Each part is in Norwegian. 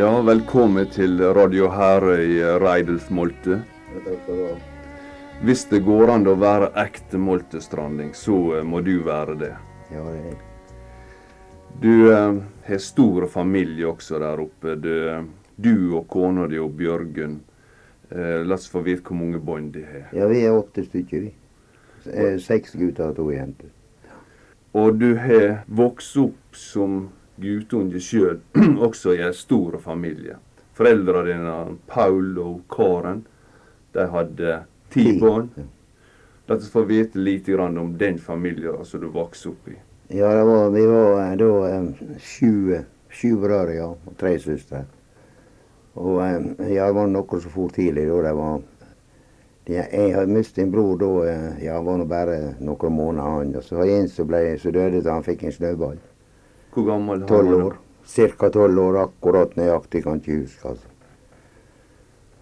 Ja, velkommen til Radio Herøy, Reidulf Molte. Hvis det går an å være ekte moltestranding, så eh, må du være det. Ja, det er Du eh, har stor familie også der oppe. Du, eh, du og kona di og Bjørgunn. Eh, la oss få vite hvor mange bånd de har. Ja, vi er åtte stykker, vi. Eh, Seks gutter og to jenter. Og du har vokst opp som guttunge sjøl, også i en stor familie. Foreldra dine, Paul og Karen, de hadde ti barn. La oss få vite litt grann om den familien som du vokste opp i. Ja, det var, vi var eh, da eh, sju, sju brødre, ja, og tre søstre. Og eh, ja, det var noe som for tidlig da. Det var de, Jeg hadde mistet en bror da, ja, var nå bare noen måneder han. Og så var det en som, ble, som døde da han fikk en snøball. Hvor gammel var han år. Cirka tolv år, akkurat nøyaktig, kan ikke huske. altså.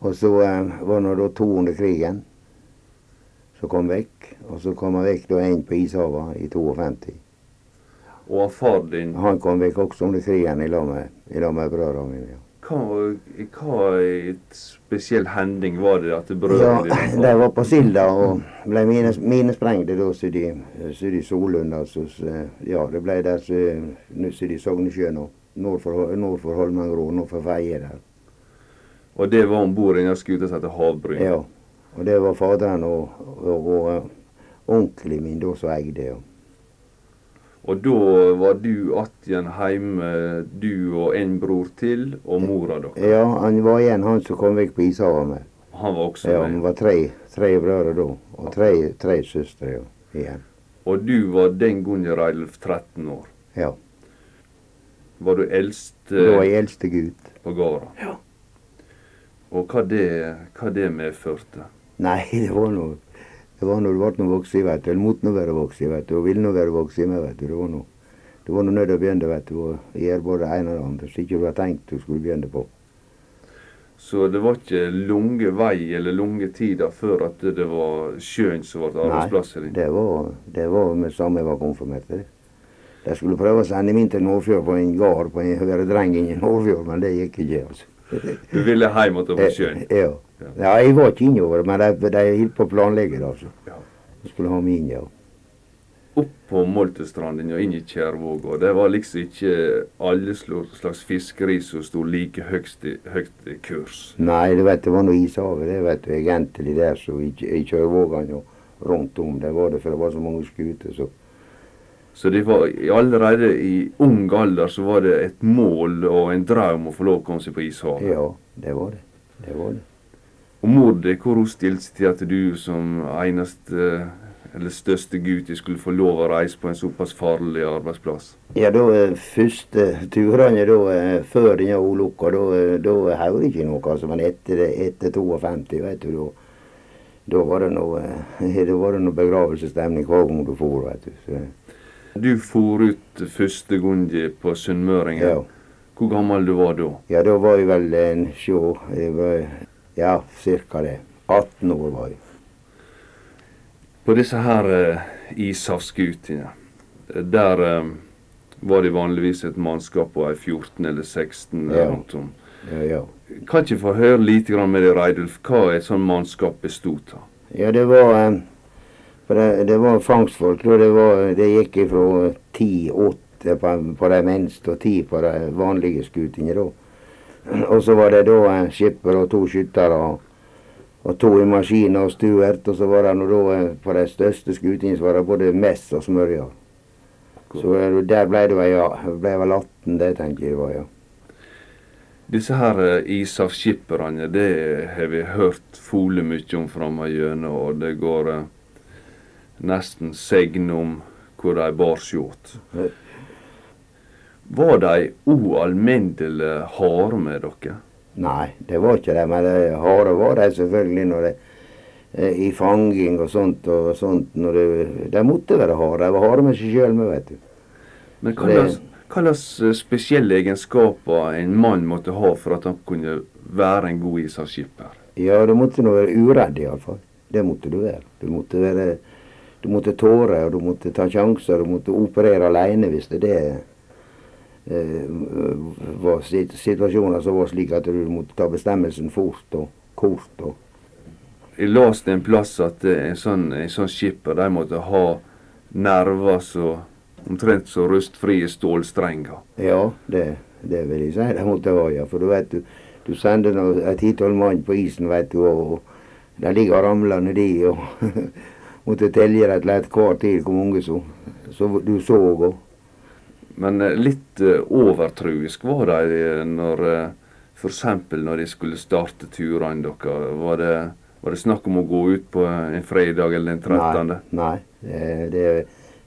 Og så eh, var det da to under krigen som kom vekk. Og så kom han vekk da en på Ishavet i 52. Og far din, Han kom vekk også under krigen i lag med, med brødrene mine. Ja. Hva, hva spesiell hending var det at Ja, brødrene dine de var på Silda og ble mine, minesprengte da så de, så de Solund. Altså, så, ja, det ble der så så de Sognesjøen og nord for, nord for Holmengro, nord for Feie der. Og det var om bord i den skuta som heter Havbryn. Ja. Og det var faderen og, og, og eh, onkelen min da som eide. Ja. Og da var du igjen hjemme, du og en bror til, og mora deres. ja, han var igjen han som kom vekk på Ishavet med. Han var også Ja, vi var tre, tre brødre da, og tre, tre søstre ja, igjen. Og du var den gangen Reilf, 13 år. Ja. Var du eldst Da var eh, jeg eldste gutt. på gården. Ja. Og hva det, hva det medførte. Nei, det var noe Det var når du ble voksen, vet du. Eller måtte nå være voksen, vet du. Og ville nå være voksen med, vet du. Det var nå det var nødt til å begynne, vet du. å gjøre både det ene og det andre. Så ikke du hadde tenkt du skulle begynne på. Så det var ikke lange vei eller lange tider før at det var sjøen som ble arbeidsplassen din. det var, det var med samme jeg var konfirmert til. De skulle prøve å sende meg til Nordfjord på en gard, på en, være dreng i Nordfjord, men det gikk ikke, altså. Du ville hjem igjen på sjøen. Eh, Ja. Ja, jeg var ikke innover, men de, de holdt på å planlegge det, altså. Ja. De skulle ha meg inn, ja. Opp på Moltestranden og inn i Kjærvåga. Det var liksom ikke alle slags fiskeri som sto like høyst i, høyt i kurs. Nei, du vet, det var noe ishavet, det vet du, egentlig der, så i, i Kjørvågene og rundt om. Det var det, for det var så mange skuter, så. Så det var allerede i ung alder så var det et mål og en drøm å få lov å komme seg på ishavet. Ja, det var det. Det var det. Og mor di, hvor hun stilte seg til at du som eneste eller største gutt skulle få lov å reise på en såpass farlig arbeidsplass? Ja, da eh, første turene da, eh, før denne ulykka, da, eh, da hører jeg ikke noe, altså. Men etter, etter 52, vet du, da, da var det noe, eh, da var det noe begravelsesstemning hver gang du for, vet du. Så, Du for ut første gang på Sunnmøringen. ja. Hvor gammel du var da? ja, da var jeg vel en sjå, jeg var, ja, cirka det. 18 år var jeg. På disse her uh, ishavsskutene, eh, der uh, var det vanligvis et mannskap på ei 14 eller 16 eller Ja. noe sånt. Ja, ja. Kan ikke få høre litt grann med deg, Reidulf, hva et sånt mannskap bestod av? Ja, det var eh, for det, det var fangstfolk. Det, var, det gikk ifra ti-åtte på, på de minste og ti på de vanlige skutene. da. Og så var det da en skipper og to skyttere og, og to i maskiner og stuert. Og så var det nå da eh, på de største skutene så var det både mess og smørja. Så eh, der ble det ja, ble vel 18, det tenker jeg var, ja. Disse her ISAF-skipperne, det har vi hørt fole mye om gjennom, og det går eh, nesten segn om hvor de bar skjort. Var de ualminnelig harde med dere? Nei, det var ikke det. Men de harde var de selvfølgelig når det eh, i fanging og sånt. og sånt, når det, De måtte være harde. De var harde med seg sjøl, vet du. Men hva Det- slags- hva slags eh, spesielle egenskaper en mann måtte ha for at han kunne være en god ishavsskipper? Ja, du måtte nå være uredd, iallfall. Det måtte du være. Du måtte være Du måtte tåre, og du måtte ta sjanser, du måtte operere aleine hvis det er det var situasjoner som var slik at du måtte ta bestemmelsen fort og kort. og jeg leste en plass at en sånn, en sånn skipper de måtte ha nerver så omtrent så rustfrie stålstrenger. Ja, det, det vil jeg si det måtte ha, ja. For du vet du, du sender et ti-tolv mann på isen, vet du, og de ligger ramlende de og måtte telle rett og slett hver tid hvor mange som så du så. Og. Men eh, litt uh, overtruisk var de eh, når f.eks. når de skulle starte turene deres. Var det var det snakk om å gå ut på en fredag eller en 13.? Nei. nei det,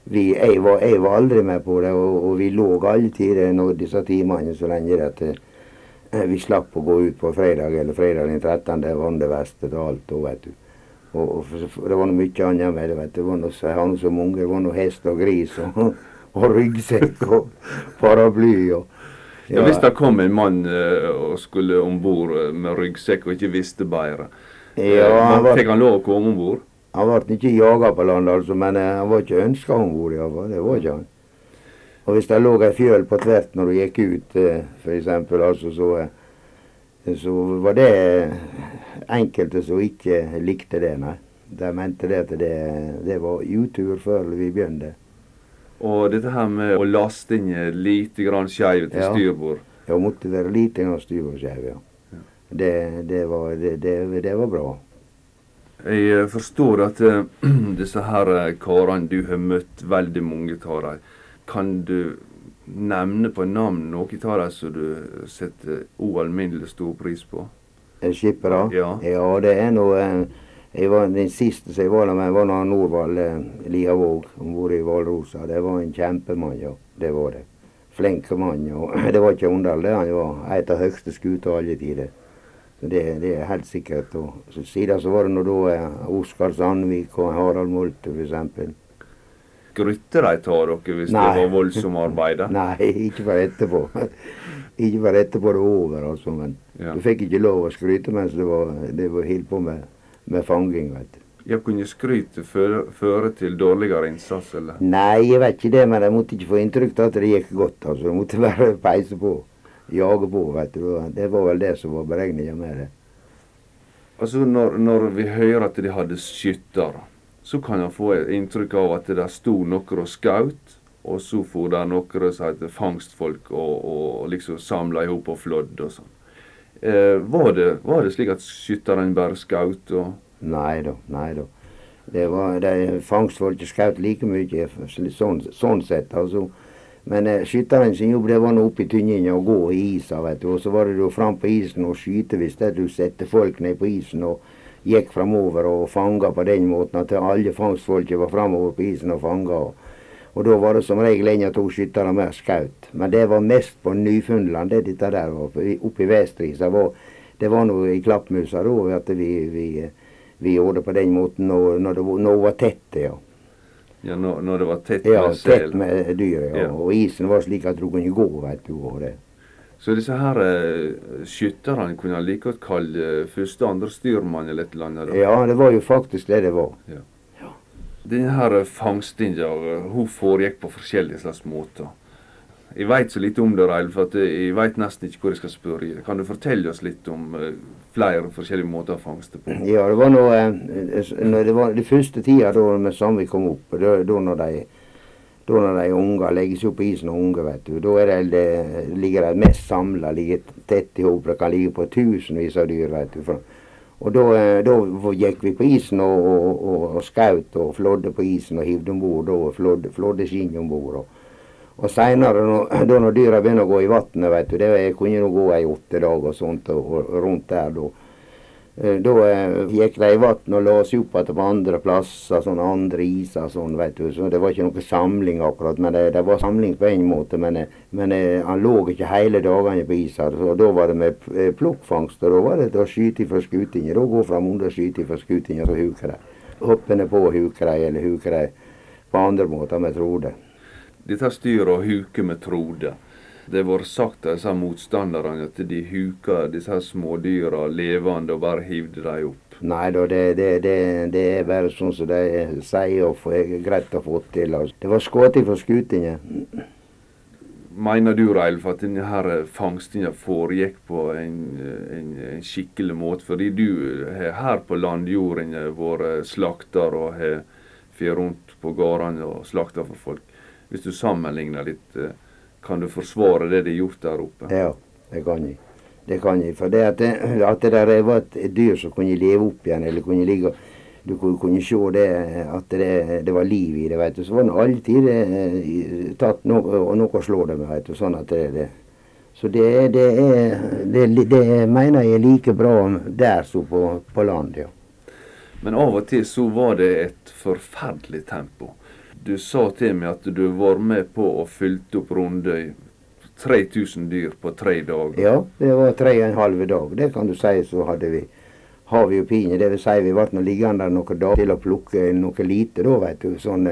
vi, jeg, var, jeg, var, aldri med på det, og, og vi lå alltid når disse timene så lenge at eh, vi slapp å gå ut på fredag eller fredag den 13. Det var det verste av alt. Og, vet du. Og, og, det var noe mye annet med det. vet du. Det var noe, jeg har så mange. Det var noe hest og gris og, og ryggsekk og paraply. og ja. ja, Hvis det kom en mann uh, og skulle om bord med ryggsekk og ikke visste bedre, ja, eh, han var, Fikk han lov å komme om bord? Han ble ikke jaga på land, altså, men eh, han var ikke ønska om bord. Det var ikke han. Og hvis det lå ei fjøl på tvert når du gikk ut, eh, f.eks., altså, så, så var det enkelte som ikke likte det, nei. De mente det at det, det var utur før vi begynte. Og dette her med å laste inn lite grann til ja. styrbord? Ja, måtte være lite grann styrbordskeiv, ja det, det, var, det, det, var, bra. Jeg eh, forstår at uh, disse her eh, karene du har møtt, veldig mange av dem. Kan du nevne på navn noen av dem som du setter ualminnelig stor pris på? Skippere? Ja. ja, det er noe jeg var, Den siste som jeg var med, var når Norvald eh, Liavåg om bord i Hvalrosa. Det var en kjempemann, ja. Det var det. Flink mann. Og det var ikke underlig. Han var et av høyeste skuter alle tider. Det, det, er helt sikkert. Og så siden så var det nå da eh, Oskar Sandvik og Harald Molte f.eks. Skrytte de av dere hvis Nei. det var voldsomt arbeid? Nei, ikke bare etterpå. ikke bare etterpå det var over, altså. Men ja. du fikk ikke lov å skryte mens det var, det var helt på med, med fanging, vet du. Ja, kunne skrytet føre, til dårligere innsats, eller? Nei, jeg vet ikke det, men jeg måtte ikke få inntrykk av at det gikk godt. altså. Jeg måtte bare peise på jage på, vet du. Det var vel det som var beregninga med det. Altså når, når, vi hører at de hadde skyttere, så kan en få inntrykk av at det sto noen og skjøt, og så for det noen som fangstfolk og, og liksom samla i hop og flådd og sånn. Eh, var, det, var, det, slik at skytterne bare skjøt? Nei da, nei da. Det var, de fangstfolket skjøt like mye, sånn, sånn sett. altså men eh, skytteren sin jobb det var oppe i tynninga og gå i isa, vet du. Og så var det fram på isen og skyte hvis det du setter folk ned på isen og gikk framover og fanga på den måten at alle fangstfolket var framover på isen og fanga. Og, og da var det som regel én av to skyttere med skaut. Men det var mest på Nyfundland, det dette der oppe i Vestrisa. Det var, nå i Klappmusa da at vi, vi, vi gjorde det på den måten når, når det var, når det var tett. ja. Ja, når, når, det var tett ja, med sel? Ja, tett med dyr. Ja. ja. Og isen var slik at du kunne gå, vet du. Og det. Så disse her eh, skytterne kunne like godt kalle første- og andre styrmann eller et eller annet? Da. Ja, det var jo faktisk det det var. Ja. Denne eh, fangstinga hun foregikk på forskjellige slags måter. Jeg veit så lite om det, Reil, for jeg veit nesten ikke hvor jeg skal spørre. Kan du fortelle oss litt om uh, flere forskjellige måter å fangste på? Ja, det var nå når det var de første tida da med Samvik kom opp, da, når de da når de unger legges opp på isen og unge, vet du, da er ligger de mest samla, ligger tett i hop. Det kan ligge på tusenvis av dyr, vet du. Og da, eh, da, gikk vi på isen og, og, og, og skjøt og flådde på isen og hivde om bord og flådde, flådde skinn om bord. Og seinere, da når dyra begynner å gå i vannet, veit du, det kunne nå gå i åtte dager og sånt og, og rundt der da. Eh, da eh, gikk de i vann og la seg opp igjen på andre plasser, sånne andre iser sånn, vet du. Så det var ikke noe samling akkurat. Men det, det var samling på en måte. Men, eh, men han lå ikke hele dagene på isen. Så da var det med plukkfangst. Og da var det å skyte fra skutinga. Da gå fram under og skyte fra skutinga, så huker de. Hoppende på og huke de, eller huker de på andre måter med trode dette styret å huke med trode. Det vært sagt av disse motstanderne at de huka disse smådyra levende og bare hivde dem opp. Nei da, det, det, det, det, er bare sånn som de sier og er greit å få til. Altså. Det var skutt fra skutinga. Mener du, Reilf, at denne fangstinga foregikk på en, en, en, skikkelig måte? Fordi du har her på landjorden vært slakter og har fått rundt på gårdene og slakta for folk. Hvis du sammenligner litt, eh, kan du forsvare det de har gjort der oppe? Ja, det kan jeg. Det kan jeg. For det at det, at det der var et dyr som kunne leve opp igjen, eller kunne ligge du kunne se det, at det, det, var liv i det. veit du. Så var det alltid eh, tatt noe, og noe å slå det med. veit du, sånn at det, det. Så det, det, er, det, det mener jeg er like bra der som på, på land. ja. Men av og til så var det et forferdelig tempo. Du sa til meg at du var med på å fylte opp Rundøy 3000 dyr på tre dager. Ja, det var tre og en halv dag. Det kan du si, så hadde vi har vi jo pine. Det vil si vi ble liggende noen dager til å plukke noe lite, da, vet du. Sånn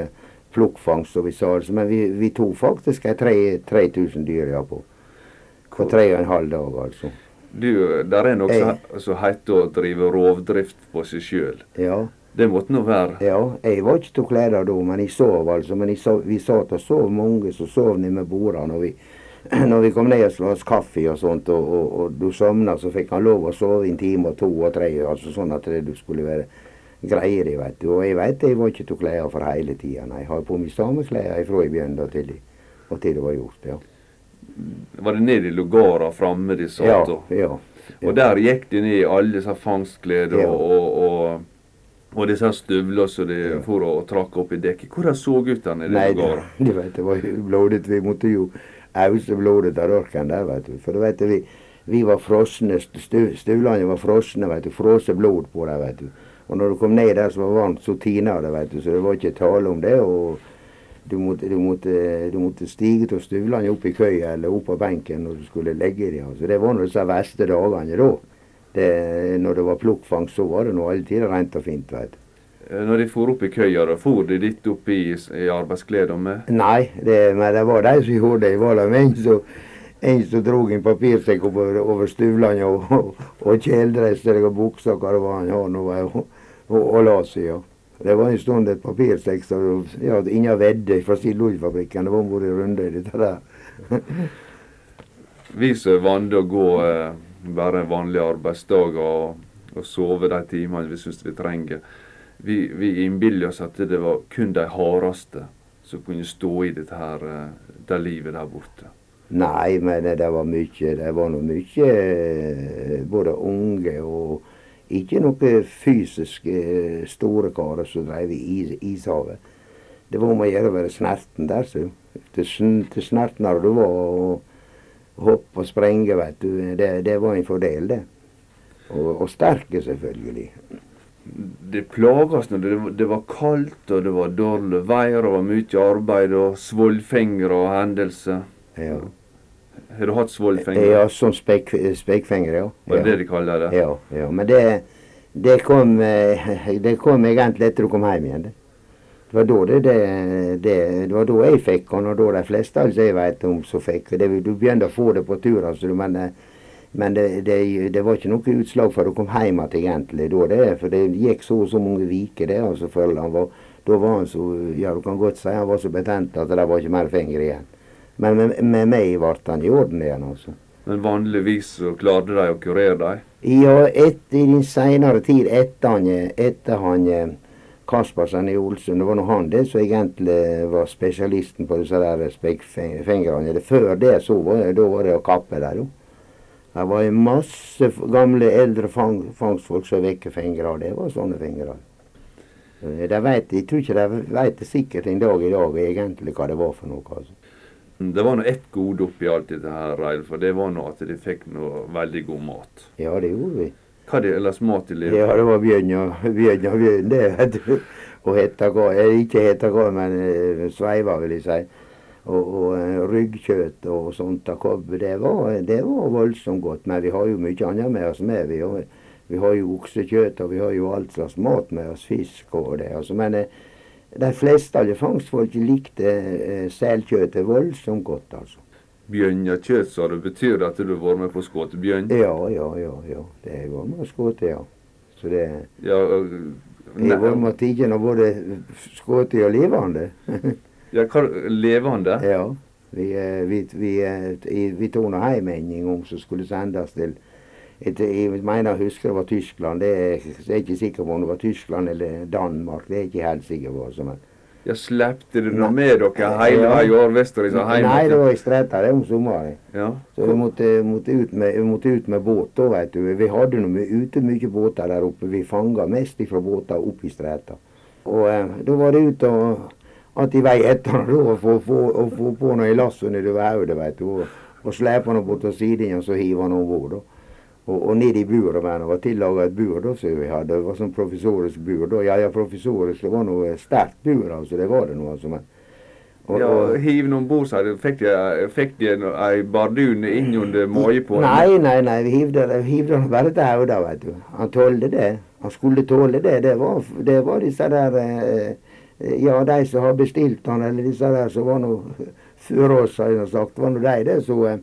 plukkfangst, som vi sa. Men vi, vi tok faktisk 3000 dyr ja, på. På tre og en halv dag, altså. Du, der er noe som heter å drive rovdrift på seg sjøl. Ja. Det måtte nå være Ja, jeg var ikke til klede da, men jeg sov altså. Men sov, vi satt og sov mange som sov nede med bordene. når vi, når vi kom ned og slå oss kaffe og sånt, og, og, og du sovna, så fikk han lov å sove en time og to og tre, altså sånn at det, du skulle være greier i, vet du. Og jeg vet jeg var ikke til klede for hele tida. Jeg har på meg samme klær fra jeg begynte til, og til det var gjort. ja. Var det ned i lugara framme de satt? Ja, ja, ja. Og der gikk de ned i alle disse fangstklærne ja. og, og, og, disse støvlene som de for og trakk opp i dekket. Hvordan så i lugara? Nei, du vet, det var blodet. Vi måtte jo ause blodet av rørken der, vet du. For vet du, vi, vi var frosne, støvlene var frosne, vet du. Frosset blod på dem, vet du. Og når du kom ned der som var varmt, så tina det, vet du. Så det var ikke tale om det. og du måtte, du, måtte, du måtte, stige til støvlene opp i køya eller opp på benken når du skulle legge dem. Så Det var nå disse verste dagene da. Det, når det var plukkfangst, så var det nå alltid rent og fint. vet. Eh, når de for opp i køya, da for de litt opp i, i arbeidsklærne med? Nei, det, men det var de som gjorde det. Det var en som, en som drog en papirsekk over, over støvlene og, og, og kjeledresser og bukser, hva det var han hadde, og, og, og la seg. Ja. Det var en stund et papirsekk som ja, ingen vedde fra cellulosefabrikken. Det var vært runde i dette der. Vi som vant å gå eh, bare en vanlig arbeidsdag og, og sove de timene vi syns vi trenger vi, vi innbiller oss at det var kun de hardeste som kunne stå i dette her, eh, det livet der borte. Nei, men det var mye. Det var noe mye eh, både unge og ikke noe fysisk eh, store karer som drev i is, ishavet. Det var om å gjøre å være snerten der, så. Til, til snertnere du var og hoppe og sprenge, vet du. Det, det var en fordel, det. Og, og sterke, selvfølgelig det plages når det, det, var kaldt og det var dårlig vær og var mye arbeid og svollfengere og hendelser. Ja. Har du hatt svollfengere? Ja, som spek, spekfengere, ja. Var det det de kaller det? Ja, ja. men det, det, kom, eh, det kom egentlig etter du kom hjem igjen. Det. Det var da det, det, det, var da jeg fikk og da de fleste altså jeg vet om som fikk. den. du begynte å få det på tur, altså, men men det, det, det, var ikke noe utslag før du kom hjem igjen, egentlig. Da, det, for det gikk så og så mange uker, det. altså, før han var, Da var han så Ja, du kan godt si han var så betent at det var ikke mer finger igjen. Men med, med meg ble han i orden igjen, altså. Men vanligvis så klarte de å kurere deg? Ja, etter, i den senere tid, etter han, etter han Kaspersen i Olsen, det var nå han det som egentlig var spesialisten på disse der spekkfingrene. Før det så var, da var det å kappe der, jo. Det var masse gamle, eldre fang, fangstfolk som vekke fingre. Det var sånne fingre. De vet, jeg tror ikke de vet det sikkert en dag i dag egentlig hva det var for noe. altså. Det var nå ett gode oppi alt dette her, Reil, for det var nå at de fikk noe veldig god mat. Ja, det gjorde vi. Hva det ellers mat levde Ja, det var bjørn og bjørn, og bjørn det, vet du. Og hetakar. Ikke hetakar, men uh, sveiva, vil jeg si og, og eh, ryggkjøtt og sånt av kobbe. Det var, det var voldsomt godt. Men vi har jo mye annet med oss med. Vi har, vi har jo oksekjøtt, og vi har jo alt slags mat med oss. Fisk og det. Altså. Men eh, de fleste alle fangstfolk likte eh, selkjøttet voldsomt godt, altså. Bjørnekjøtt, sa du. Betyr det at du har vært med på å skutt bjørn? Ja, ja, ja. ja. Det har jeg vært med å skutt, ja. Så det ja, uh, Jeg har vært med tiden av både skutt og levende. Ja, hva, Levende? Ja. Vi, eh, vi, vi, vi tok nå hjem en gang som skulle sendes til jeg mener jeg husker det var Tyskland. Det er, jeg er ikke sikker på om det var Tyskland eller Danmark. Det er ikke helt sikker på. Så, men. Ja, Slepte dere med dere hele veien år vestover? Nei, det var i Streta det om sommeren. Ja. Så vi måtte, måtte, ut med, måtte, ut med, båt da, veit du. Vi hadde noe ute mye båter der oppe. Vi fanga mest fra båter oppe i Streta. Og eh, da var det ut og at i vei etter da, og få, få, få på noe i lasset nedover hodet, veit du. Og, og slepe han bort til siden og så hive han over. bord. Og, og ned i buret med var tillaga et bur da, som vi hadde. Det var sånn professorisk bur. da. Ja, ja, professorisk. Det var noe sterkt bur, altså. Det var det noe. altså. Men, og, ja, Hiv noen bord. Fikk de, fikk de ei bardun innunder måje på? Nei, nei, nei. Vi hivde, den bare til hodet, vet du. Han tålte det. Han skulle tåle det. Det var, det var disse der eh, Ja, de som har bestilt han, eller disse der som var noe før oss, har jeg sagt. Det var nå de det som Eh,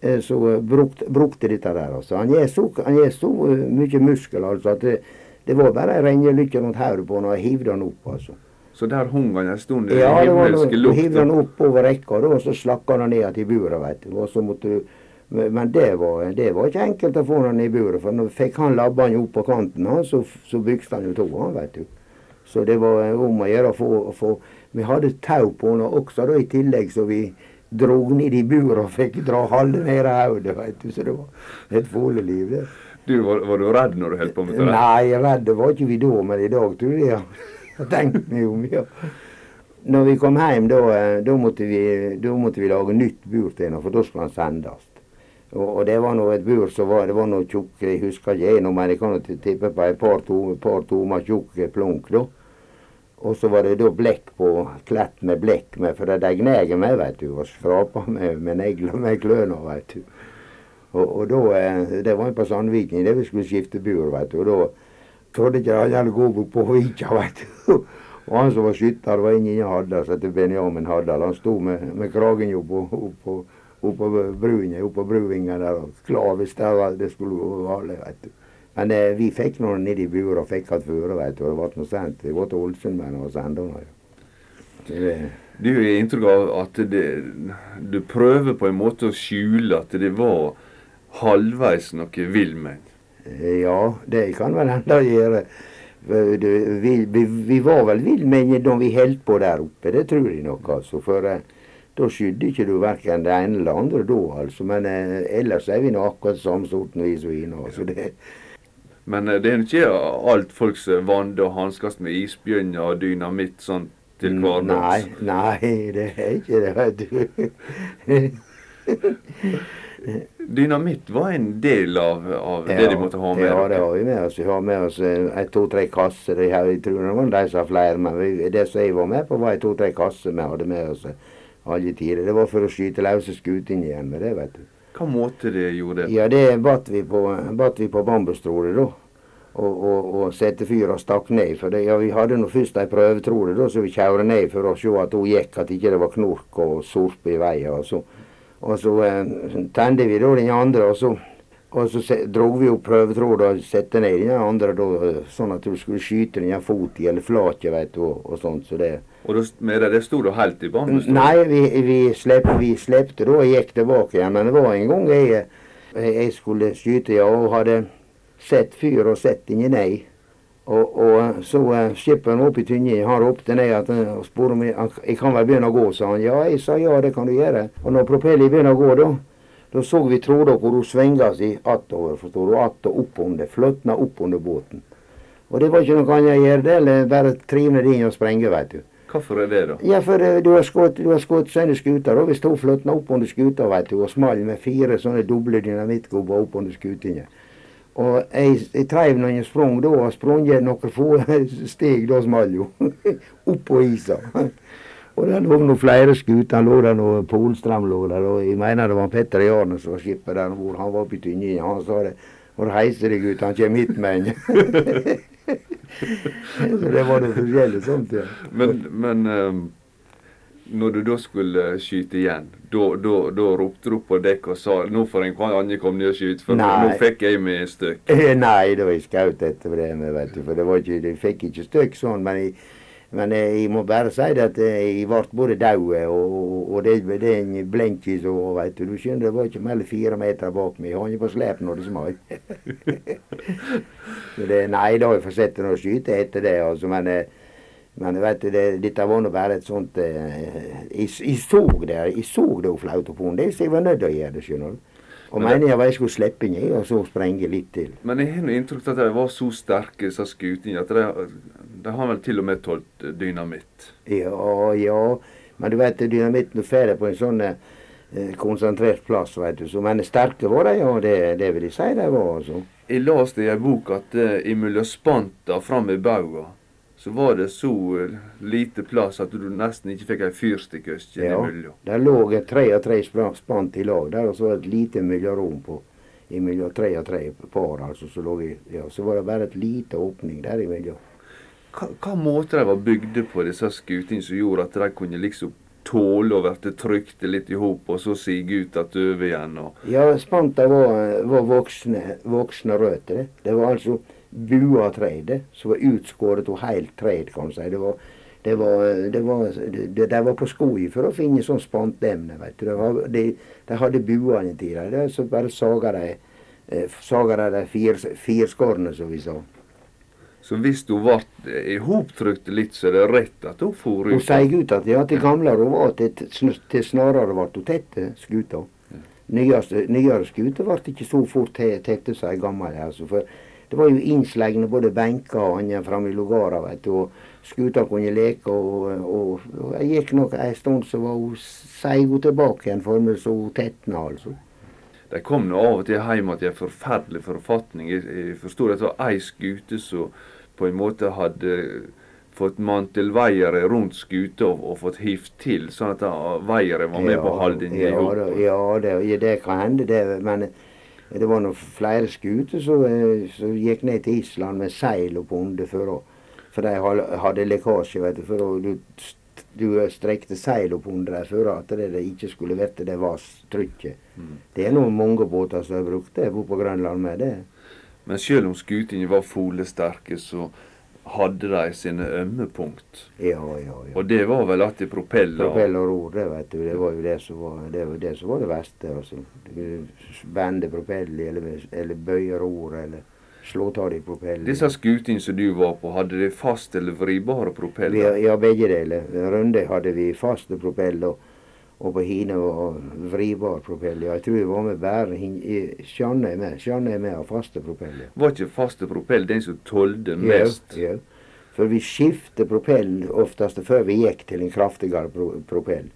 så brukte, brukt, brukte dette der. Altså. Han gir så, så eh, mye muskel altså, at det, det var bare ei rennelykke rundt hodet på når jeg hivde han opp. altså. Så der hung han en stund? Ja, det var noe, hivde han opp over rekka, og så slakka han ned til buret. vet du. Og så måtte du men det var, det var, ikke enkelt å få han i buret. For når fikk han labbene opp på kanten, han, så, så bygde han jo to. han, vet du. Så det var om å gjøre å få Vi hadde tau på han også da, i tillegg, så vi drog ned i buret og fikk dra halve ned i hodet, veit du. Så det var et fugleliv, det. Du, var, var, du redd når du holdt på med det? Nei, redd var ikke vi da, men i dag tror jeg jeg tenkte tenkt meg om. ja. Når vi kom hjem, da, eh, da, måtte, vi, da måtte vi lage nytt bur til henne, for da skulle han sendes. Og, og, det var nå et bur som var det var noe tjukk, jeg husker ikke jeg, men jeg kan tippe på et par, to, par tomer tjukk plunk. da. Og så var det da blekk på, klett med blekk med, for de gneger meg, vet du, og skraper med, med negler med klørne, vet du. Og, og da, eh, Det var på Sandviken det vi skulle skifte bur, vet du. Og da trodde ikke han hadde gått på Vika, vet du. Og han som var skytter, var ingen Haddal, som heter Benjamin Haddal. Han sto med, med kragen oppå opp opp oppå bruvinga der og klar hvis det, det skulle gå galt, vet du. Men eh, vi fikk nå ned i buret og fikk hatt føre, veit du. Og det ble noe sendt. Vi var til Ålesund med og sendte det. Du har inntrykk av at det, du prøver på en måte å skjule at det var halvveis noe villmenn? Eh, ja, det kan vel enda gjøre. Vi, vi, vi var vel villmenn da vi holdt på der oppe, det tror jeg nok. altså. For eh, da skydde ikke du verken det ene eller det andre da, altså. Men eh, ellers er vi nå akkurat samme sorten vi som vi nå. Altså. Det, men eh, det er ikke alt folks vanner å hanskes med isbjørner og dynamitt sånn til hverdags? Nei, nei, det er ikke det, vet du. Dynamitt var en del av, av ja, det de måtte ha med? Ja, det har vi med oss. Vi har med oss en to-tre kasser. Jeg tror det var de som har flere, men vi, det som jeg var med på, var to-tre kasser vi hadde med oss alle tider. Det var for å skyte løse skutene igjen med det, vet du. Hva måte det gjorde det? Ja, det batt vi på, batt vi på bambustroret, da. Og, og, og sette fyr og stakk ned. For det, ja, vi hadde nå først ei prøvetrode da, så vi kjørte ned for å se at hun gikk, at ikke det var knork og sorp i veien. Og så, og så eh, tente vi da den andre, og så, og så drog vi opp prøvetråden og satte ned den andre, da, sånn at du skulle skyte den fot i eller flake, vet du, og, og sånt. Så det, og da, med det, det sto du helt i banen? Nei, vi, vi, slepp, vi slepte da og gikk tilbake igjen. Men det var en gang jeg, jeg skulle skyte, ja, og hadde sett fyr og sett ingen nei. Og, og så uh, skipperen opp i Tynje, han ropte ned at, og spurte om jeg, kan vel begynne å gå, sa han. Ja, jeg sa ja, det kan du gjøre. Og når propellen begynner å gå, da, da så vi tråder hvor hun svinga seg attover, forstår du, att og opp det. Fløtna opp under båten. Og det var ikke noe annet å gjøre det, eller bare trive det inn og sprenge, veit du. Hvorfor er det, da? Ja, for uh, du har skutt, du har skutt sånne skuter. Og hvis hun fløtna opp under skuta, veit du, og small med fire sånne doble dynamittgubber opp under skutene. Og jeg, jeg treiv når jeg sprang da, og sprang noen få steg, da small jo. Oppå isa. og det lå nå flere skuter. lå der noe Polstrøm lå der. Og jeg mener det var Petter Jarne som var skipper der hvor han var oppe i Tynjen. Han sa det. Hvor heiser deg ut, han kommer hit med en. så det var det forskjellige sånt, ja. Men, men um, når du da skulle skyte igjen, da, da, da ropte du på dekk og sa nå får en annen komme ned og skyte, for Nei. nå fikk jeg med støkk? Nei, det var jeg skjøt etter det, vet du, for det var ikke, jeg fikk ikke støkk sånn. men jeg Men eh, jeg må bare si det at eh, jeg ble både død og, og det, det er en blenkis og veit du. Du skjønner, det var ikke mer enn fire meter bak meg. Jeg har ikke på slep når det smalt. Nei, da har jeg fått sett å skyte etter det, altså. Men, men vet du, det, dette var nå bare et sånt jeg, jeg, så det jeg så det hun flaut på henne. Så jeg var nødt til å gjøre det, skjønner du. Og mener jeg jeg skulle slippe ned og så sprenge litt til. Men jeg har inntrykk av at de var så sterke, disse skutene, at de, de, har vel til og med tålt dynamitt? Ja, ja. Men du vet, dynamitten får det på en sånn eh, konsentrert plass, vet du. Så, men sterke var de, ja. Det, det vil jeg si de var, altså. Jeg leste i ei bok at eh, imellom spanta fram i bauga så var det så lite plass at du nesten ikke fikk ei fyrstikkøske ja, imellom. Der lå tre og tre spant i lag der, og så var det et lite mellomrom på imellom tre og tre par. altså, så, lå vi, ja, så var det bare et lite åpning der imellom. Hva, hva måte de var bygde på, disse skutene, som gjorde at de kunne liksom tåle å bli trykt litt i hop, og så sige ut at over igjen? Og... Ja, spanta var, var voksne, voksne røtter. Det var altså bua treet som var utskåret av helt tre, kan du si. Det var, det var, det var, det, de var på skoi for å finne sånn spantemne. vet du. De, de, hadde buene tidligere. Så bare saga de, eh, saga de de fir, som vi sa. Så hvis hun ble ihoptrykt litt, så er det rett at hun for ut? Hun seig ut at ja, til gamlere hun var, til, til snarere ble hun tett, skuta. Nyere, nyere skuter ble ikke så fort tette som ei gammel. Altså, for det var jo innslegne både benker og annet framme i lugara, vet du. Og skuta kunne leke. Og, og, og jeg gikk nok ei stund, så var hun seig tilbake igjen for meg så hun tetna, altså. De kom nå av og til hjem til en forferdelig forfatning. Jeg forstår at det var ei skute som på en måte hadde fått mantelveiere rundt skuta og, og, fått hivt til, sånn at veiere var med ja, på å holde den i hop. Ja, det, det kan hende, det. men det var noen flere skuter som, som, gikk ned til Island med seil og bonde for, å, for de hadde lekkasje. vet du, for å, du, du strekte seil opp under der før at det, det ikke skulle vite det var trykket. Mm. Det er noen mange båter som har brukt det på Grønland med det. Men selv om skutene var folesterke, så hadde de sine ømme punkt. Ja, ja, ja. Og det var vel at de propeller Propeller og ror, det vet du. Det var jo det som var det, var det, som var det verste. altså. Bende propeller, eller, eller bøye ror, eller slå av de propellene. Disse skutene som du var på, hadde de fast eller vribare propeller? ja, begge deler. Runde hadde vi faste propeller og på hine var vribar propell. Jeg tror det var med bare er med. Er med av faste propeller. Var ikke faste propell den som tålte mest? Ja, ja. For vi skiftet propell oftest før vi gikk til en kraftigere pro propell.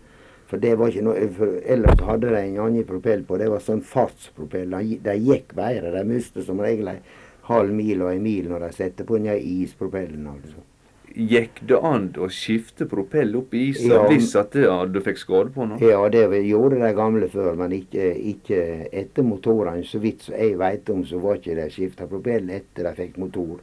For det var ikke noe, for ellers hadde de en annen propell på. Det var sånn fartspropell. De gikk bedre. De mistet som regel en halv mil og en mil når de satte på den ispropellen. altså. Gikk det an å skifte propell opp i isen ja, hvis at det, du fikk skade på noe? Ja, det gjorde de gamle før, men ikke, ikke etter motorene. Så vidt jeg vet om, så var ikke de skifta propell etter de fikk motor.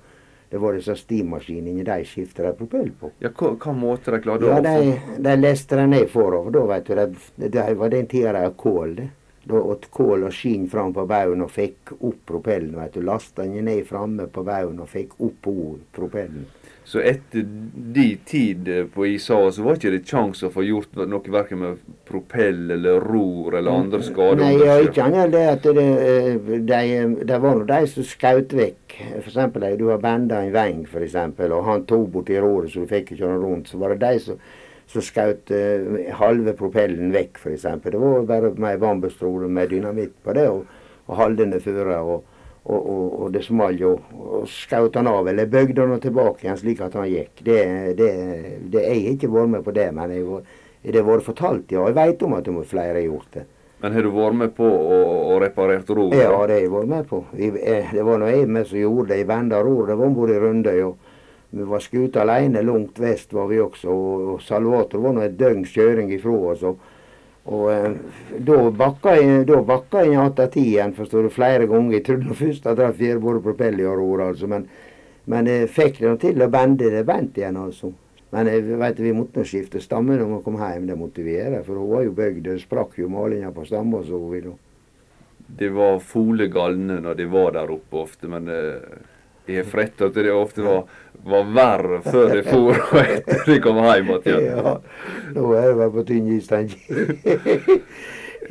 Det var disse stimaskinene de skifta de propell på. Ja, hva, hva måte de klarte ja, å de, de leste de ned forover. Da, vet du, det, de var den tida de hadde kål. det. Da åt kål og skinn fram på baugen og fikk opp propellen. vet du. Lasta den ned framme på baugen og fikk opp propellen. Så etter de tid på ISA så var ikke det kjangs å få gjort noe verken med propell eller ror eller andre skader? Nei, ja, ikke annet det at det, eh, de, det var nå de som skjøt vekk. For eksempel, du har benda en veng, eksempel, og han tok borti roret så du fikk ikke noe rundt. Så var det de som, som skjøt uh, halve propellen vekk, f.eks. Det var bare med ei bambusstråle med dynamitt på det, og, og halde den føre. Og, og, og, og det smalt jo. Og skjøt han av, eller bøgde han tilbake igjen slik at han gikk. Det, det, det, jeg har ikke vært med på det, men jeg, det har vært fortalt, ja. Jeg veit om at flere har gjort det. Men har du vært med på å, å reparert ror? Ja, det har jeg vært med på. Vi, eh, det var nå jeg med som gjorde det. Jeg venda ror. Det var om bord i Rundøy. Vi var skutt alene langt vest, var vi også. Og, og Salvator var nå et døgns kjøring ifra oss. og og eh, da bakka jeg, jeg att igjen, forstår du, flere ganger. Jeg trodde først at jeg var både propell og ror, altså. Men, men jeg fikk det til å bende det bent igjen, altså. Men jeg vet, vi måtte nå skifte stamme når vi kom hjem, det måtte vi gjøre. For hun var jo bygd, det sprakk jo malinga på stamma. så vi da. De var fole galne når de var der oppe ofte, men eh, Jeg fretta at det ofte var, var verre før de for og etter de kom hjem igjen. Ja, nå er det på tynn is.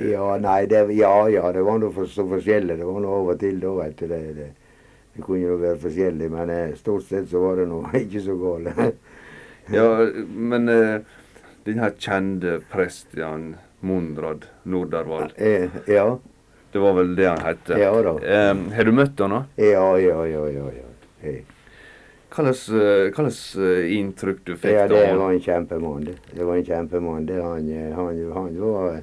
Ja, nei, det, ja, ja, det var noe for, så forskjellig. Det var noe av og til da, vet du. Det, det, det kunne jo være forskjellig, men eh, stort sett så var det nå ikke så galt. Ja, men eh, den her kjente presten Mondrad Nordervall. Eh, ja. Det var vel det han het? Ja da. um, har du møtt han da? Ja, ja, ja, ja. ja. Hey. Slags eh, inntrykk du fikk Ja, det var en kjempemann. Det, det var en kjempemann. Han, eh, han, han var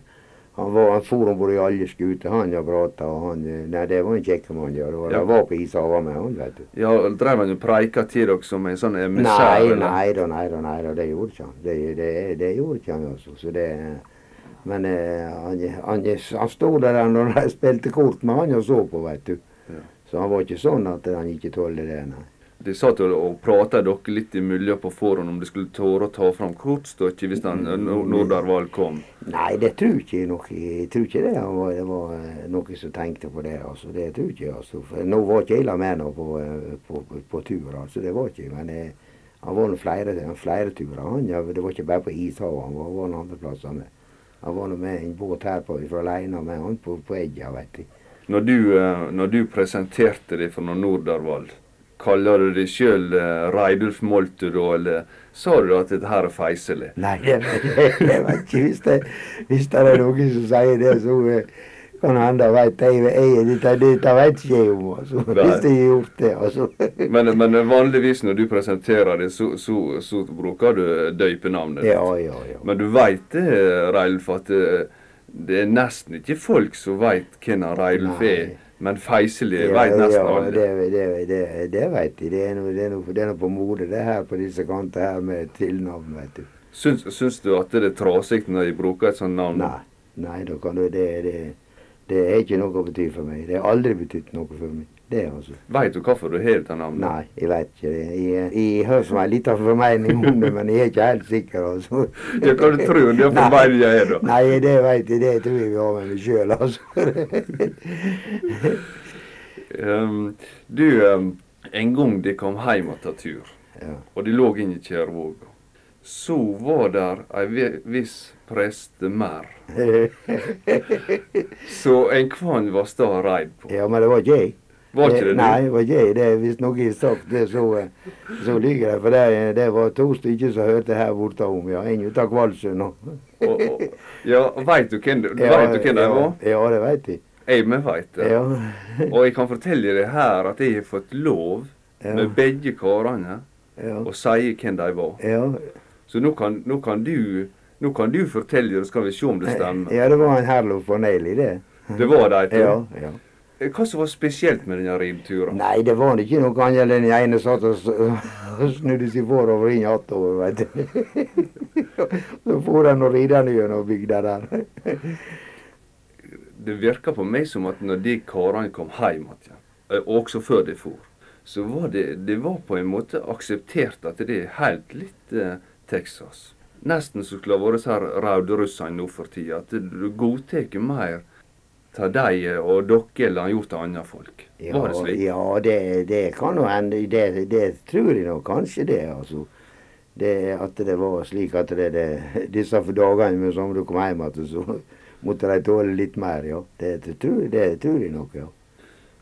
han, var, han for om bord i alle skuter, han og prata. og Han, eh, nei, det var en kjekk mann. Ja. Det var, Ja. Var på ishavet med han, vet du. Ja, Drev han jo preika til dere som en sånn emissær? Nei, nei da, nei da, nei da, det gjorde ikke han. Det, det, det gjorde ikke han, altså. Så det, men eh, han, han, han sto der når de spilte kort med han og så på, vet du. Ja. Så han var ikke sånn at han ikke tålte det, nei. De satt og, og prata dere litt imellom på forhånd om de skulle tåre å ta fram kortstykket hvis han, Mm. Nor- Nordervald kom. Nei, det tror ikke jeg nok. Jeg tror ikke det han var, det var eh, noen som tenkte på det. altså. Det tror ikke jeg. altså. For nå var ikke jeg la med nå på, eh, på, på, på tur, altså. Det var ikke jeg. Men eh, han var nå flere, flere turer. Han, ja, det var ikke bare på ishavet. Han var, var andre plasser med. Han var nå med en båt her på, fra Leina med han på, på Egga, vet du. Når du, eh, når du presenterte deg for noen Nordarvald, kaller du deg sjøl uh, Reidulf Moltu da, eller sa du at dette her er feiselig? Nei, det vet ikke. Hvis det, hvis det er noen som sier det, så eh, vet ikke jeg om. Altså, hvis jeg har gjort det. altså. Men, men vanligvis når du presenterer det, så, så, så bruker du døypenavnet ditt. Ja, ja, ja. Men du veit det, Reilf, at det, det er nesten ikke folk som veit hvem Reilf er. Men feiselig Ja, veit nesten ja, alle. det, det, det, det vet de. Det er noe, på modet, det her på disse kanter her med tilnavn, vet du. Syns, syns du at det er trasig når de bruker et sånt navn? Nei, nei, da kan du, det, det, det er ikke noe å bety for meg. Det har aldri betydd noe for meg. Det altså. Veit du hvorfor du har dette navnet? Nei, jeg vet ikke det. Jeg, jeg hører som en liten formening om det, men jeg er ikke helt sikker, altså. Ja, hva du tror det for meg jeg er, da? Nei, det vet jeg. Det tror jeg vi har med meg sjøl, altså. Um, du, um, en gang de kom hjem etter tur, ja. og de lå inne i Kjærvåga, så var der ei vi- viss prestemær så en kvann var sta redd på. ja, men det var ikke jeg. Var ikke det det Nei, det var ikke jeg. Det, hvis noen har sagt det, så, så lyver de. For det, det var to stykker som hørte her borte om, ja. En ut av Kvalsund og, ja, veit du hvem, Ja, vet du hvem de ja, var? Ja, det vet jeg. Jeg med veit det. Ja. Og jeg kan fortelle deg her at jeg har fått lov Ja. med begge karene Ja. å si hvem de var. ja. Så nå kan, nå kan du nå kan du fortelle og så skal vi se om det stemmer. Ja, det var en Herlof Fornelli, det. Det var det, to. Ja, ja. Hva som var spesielt med denne rimturen? Nei, det var ikke noe annet enn den ene satt og snudde seg forover inn attover, veit du. Så for han og ridende gjennom bygda der. Det virka på meg som at når de karene kom hjem igjen, eh, også før de for, så var det, det var på en måte akseptert at det er helt litt eh, Texas. Nesten som skulle ha vært så her rauderussene nå for tida. At du godtar mer av dem og dere han gjort av andre folk. Ja, Var det slik? ja det, det kan jo hende. Det, det tror jeg nok kanskje det, altså. Det, at det var slik at det, det, disse dagene med som du kom hjem igjen, så måtte de tåle litt mer, ja. Det, det, tror, det tror jeg nok, ja.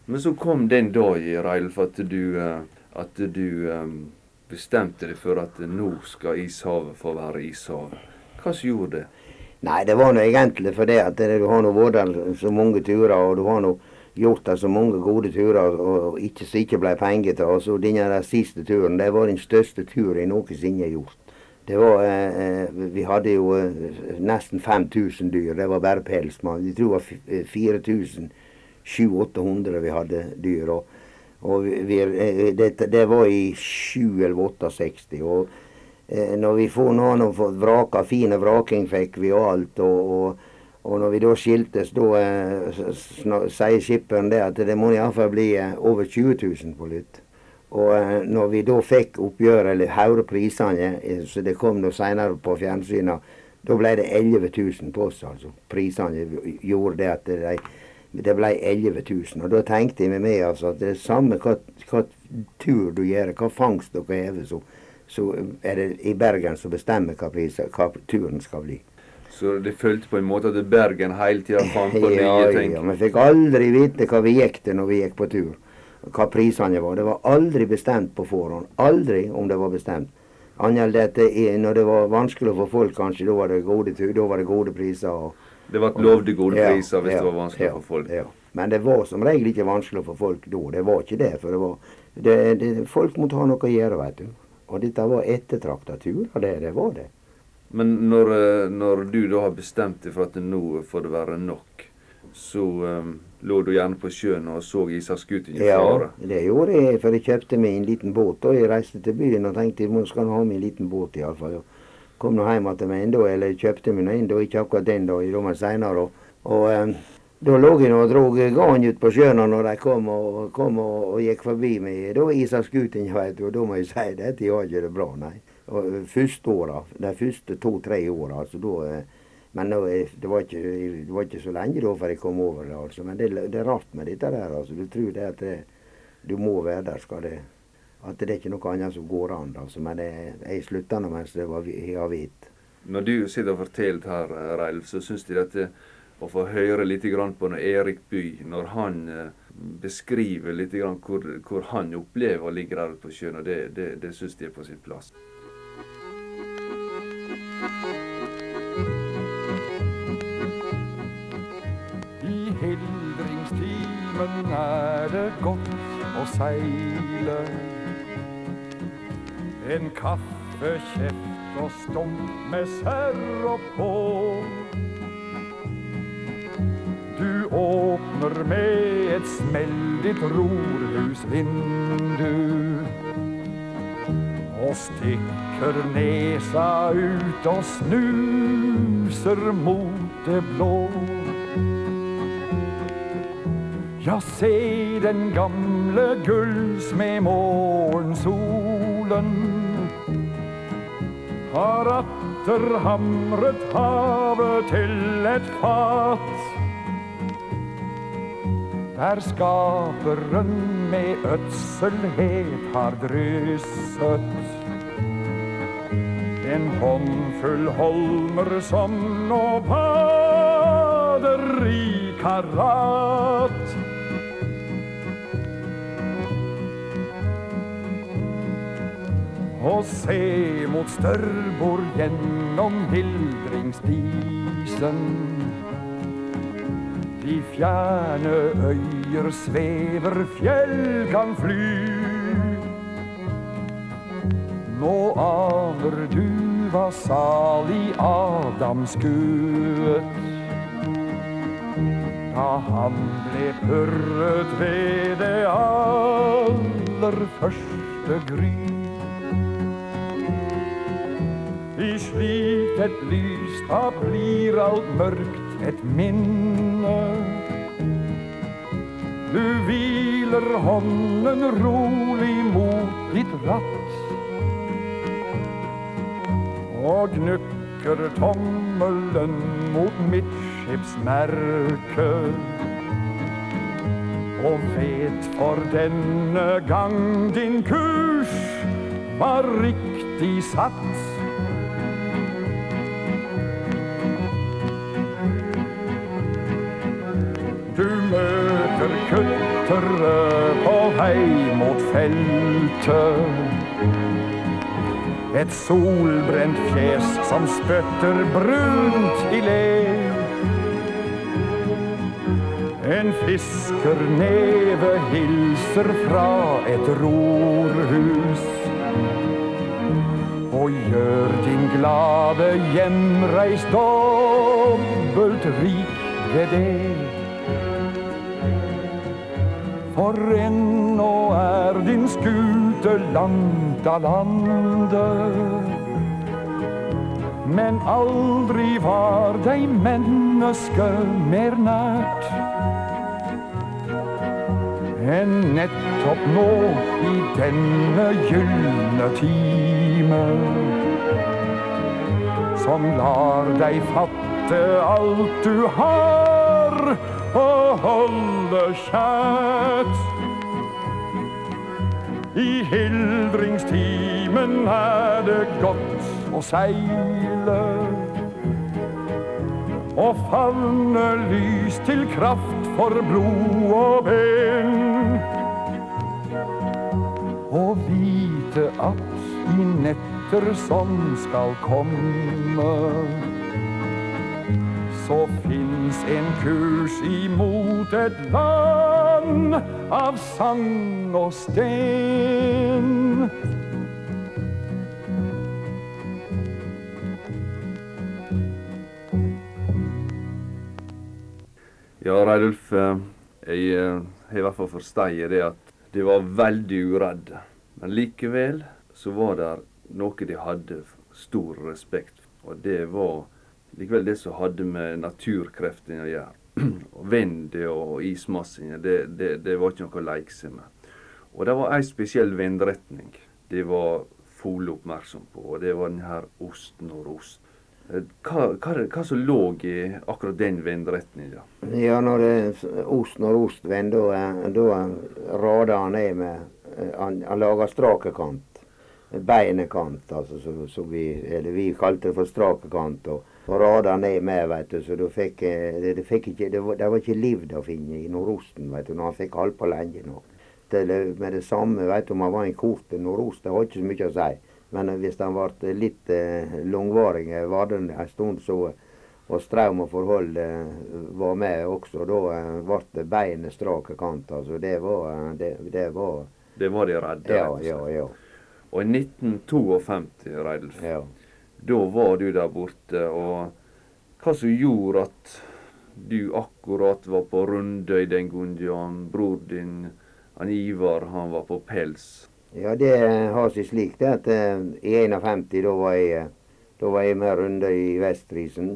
Men så kom den dagen, Reilf, at du, eh, at du eh, bestemte deg for at nå skal ishavet få være ishavet. Hva som gjorde det? Nei, det var nå egentlig fordi at du har nå vært der så mange turer, og du har nå gjort der så mange gode turer og ikke, som ikke ble penger til. Og så denne der siste turen, det var den største turen jeg noensinne har gjort. Det var, eh, eh, Vi hadde jo eh, nesten 5000 dyr. Det var bare pelsmann. Jeg tror det var 4700-800 vi hadde dyr. Og, og vi, eh, det, det var i 7 eller 68. Og eh, når vi får nå har fått vraka, fine vraking fikk vi og alt. og, og og når vi da skiltes, da eh, sier skipperen det at det må iallfall bli over 20 000 på lytt. Og når vi da fikk oppgjøret, eller hørte prisene, så det kom da seinere på fjernsynet, da ble det 11 000 på oss, altså. Prisene gjorde det at det, det ble 11 000. Og da tenkte jeg med meg altså at det er samme hva, hva tur du gjør, hva fangst dere hever, så, så er det i Bergen som bestemmer hva, pris, hva turen skal bli. Så det følte på en måte at Bergen hele tida fant på ja, nye ting? Ja, vi fikk aldri vite hva vi gikk til når vi gikk på tur. Hva prisene var. Det var aldri bestemt på forhånd. Aldri om det var bestemt. Annet det, når det var vanskelig for folk, kanskje, da var det gode, da var det gode priser. Og, det var lovd gode priser hvis det var vanskelig for folk? Ja. Men det var som regel ikke vanskelig for folk da. Det var ikke det. For det var, det, det, folk måtte ha noe å gjøre, vet du. Og dette var ettertrakta turer, det, det var det. Men når, eh, når, du da har bestemt deg for at nå får det være nok, så um, lå du gjerne på sjøen og så ishavsskutene fare? Ja, det gjorde jeg, for jeg kjøpte meg en liten båt. Og jeg reiste til byen og tenkte nå skal jeg ha meg en liten båt iallfall. Kom nå hjem til meg en eller kjøpte meg en ikke akkurat den da, i rommet seinere. Og, um, da lå jeg og drog garn ut på sjøen når de kom og, kom og, og gikk forbi meg. Da var skuten veit du, og da må jeg si dette gjør ikke det bra, nei. Og første åra, de første to-tre åra, altså da eh, men nå, det, var ikke, det var ikke så lenge da før jeg kom over det. altså. Men det, det er rart med dette der. altså. Du tror det at det, du må være der. skal det, At det er ikke noe annet som går an. altså. Men det, jeg slutta nå mens det var vidt. Når du sitter og forteller her, Reilf, så syns jeg dette å få høre litt på når Erik By, når han eh, beskriver litt hvor, hvor, han opplever å ligge der på sjøen, og det, det, det syns jeg er på sin plass. hildringstimen er det godt å seile. En kaffekjeft og stump med serr på. Du åpner med et smell ditt rorhusvindu og stikker nesa ut og snuser mot det blå. Ja, se den gamle gullsmed morgensolen har atter hamret havet til et fat. Der skaperen med ødselhet har drysset en håndfull holmer som nå bader i karat. Og se mot størrbord gjennom hildringsdisen. De fjerne øyer svever, fjell kan fly. Nå aner du hva salig Adam skuet. Da han ble purret ved det aller første gry. I slikt et lys, da blir alt mørkt et minne. Du hviler hånden rolig mot ditt ratt. Og gnukker tommelen mot midtskipsmerket. Og vet for denne gang din kurs var riktig satt. Kuttere på vei mot feltet. Et solbrent fjes som spytter brunt i le. En fiskerneve hilser fra et rorhus. Og gjør din glade hjemreis dobbelt rik ved det. For ennå er din skute langt av landet. Men aldri var deg menneske mer nært enn nettopp nå i denne gylne time. Som lar deg fatte alt du har og holde kjært. I hildringstimen er det godt å seile. Og favne lys til kraft for blod og ben. Og vite at i netter som skal komme så fins en kurs imot et land av sang og sten. Ja, Reidulf, eh, jeg eh, har i hvert fall forstått det at de var veldig uredde. Men likevel så var det noe de hadde stor respekt for, og det var likevel det som hadde med naturkreftene å gjøre. Og Vindet og ismassene, det, det, det, var ikke noe å leke seg med. Og det var ei spesiell vindretning de var fulle oppmerksom på, og det var den her ost-nordost. Eh, hva, hva, hva som lå i akkurat den vindretninga? Ja, når det ost nordost vend, da rader han ned med eh, Han, han lager strakekant. Beinekant, altså, så, så vi, eller vi kalte det for strakekant. og og rada ned med, vet du. Så du fikk, eh, det, det, fikk ikke, det, var, det var ikke liv å finne i nordosten, vet du, når han fikk holde på lenge nå. Det, med det samme, vet du, om han var en kort nordost, det var ikke så mye å si. Men hvis han ble litt eh, langvarig, eh, var det en stund så og strøm og forhold eh, var med også. Da eh, ble beinet strake kant. Så det var det, det, var Det var de redde? Ja, ja, ja. Og i 1952, Reidulf, ja. Da var du der borte. Og hva som gjorde at du akkurat var på Rundøy den gangen, bror din han Ivar han var på pels? Ja, det har seg slik det at uh, i 51 da var jeg, da var jeg med Rundøy i Vestrisen.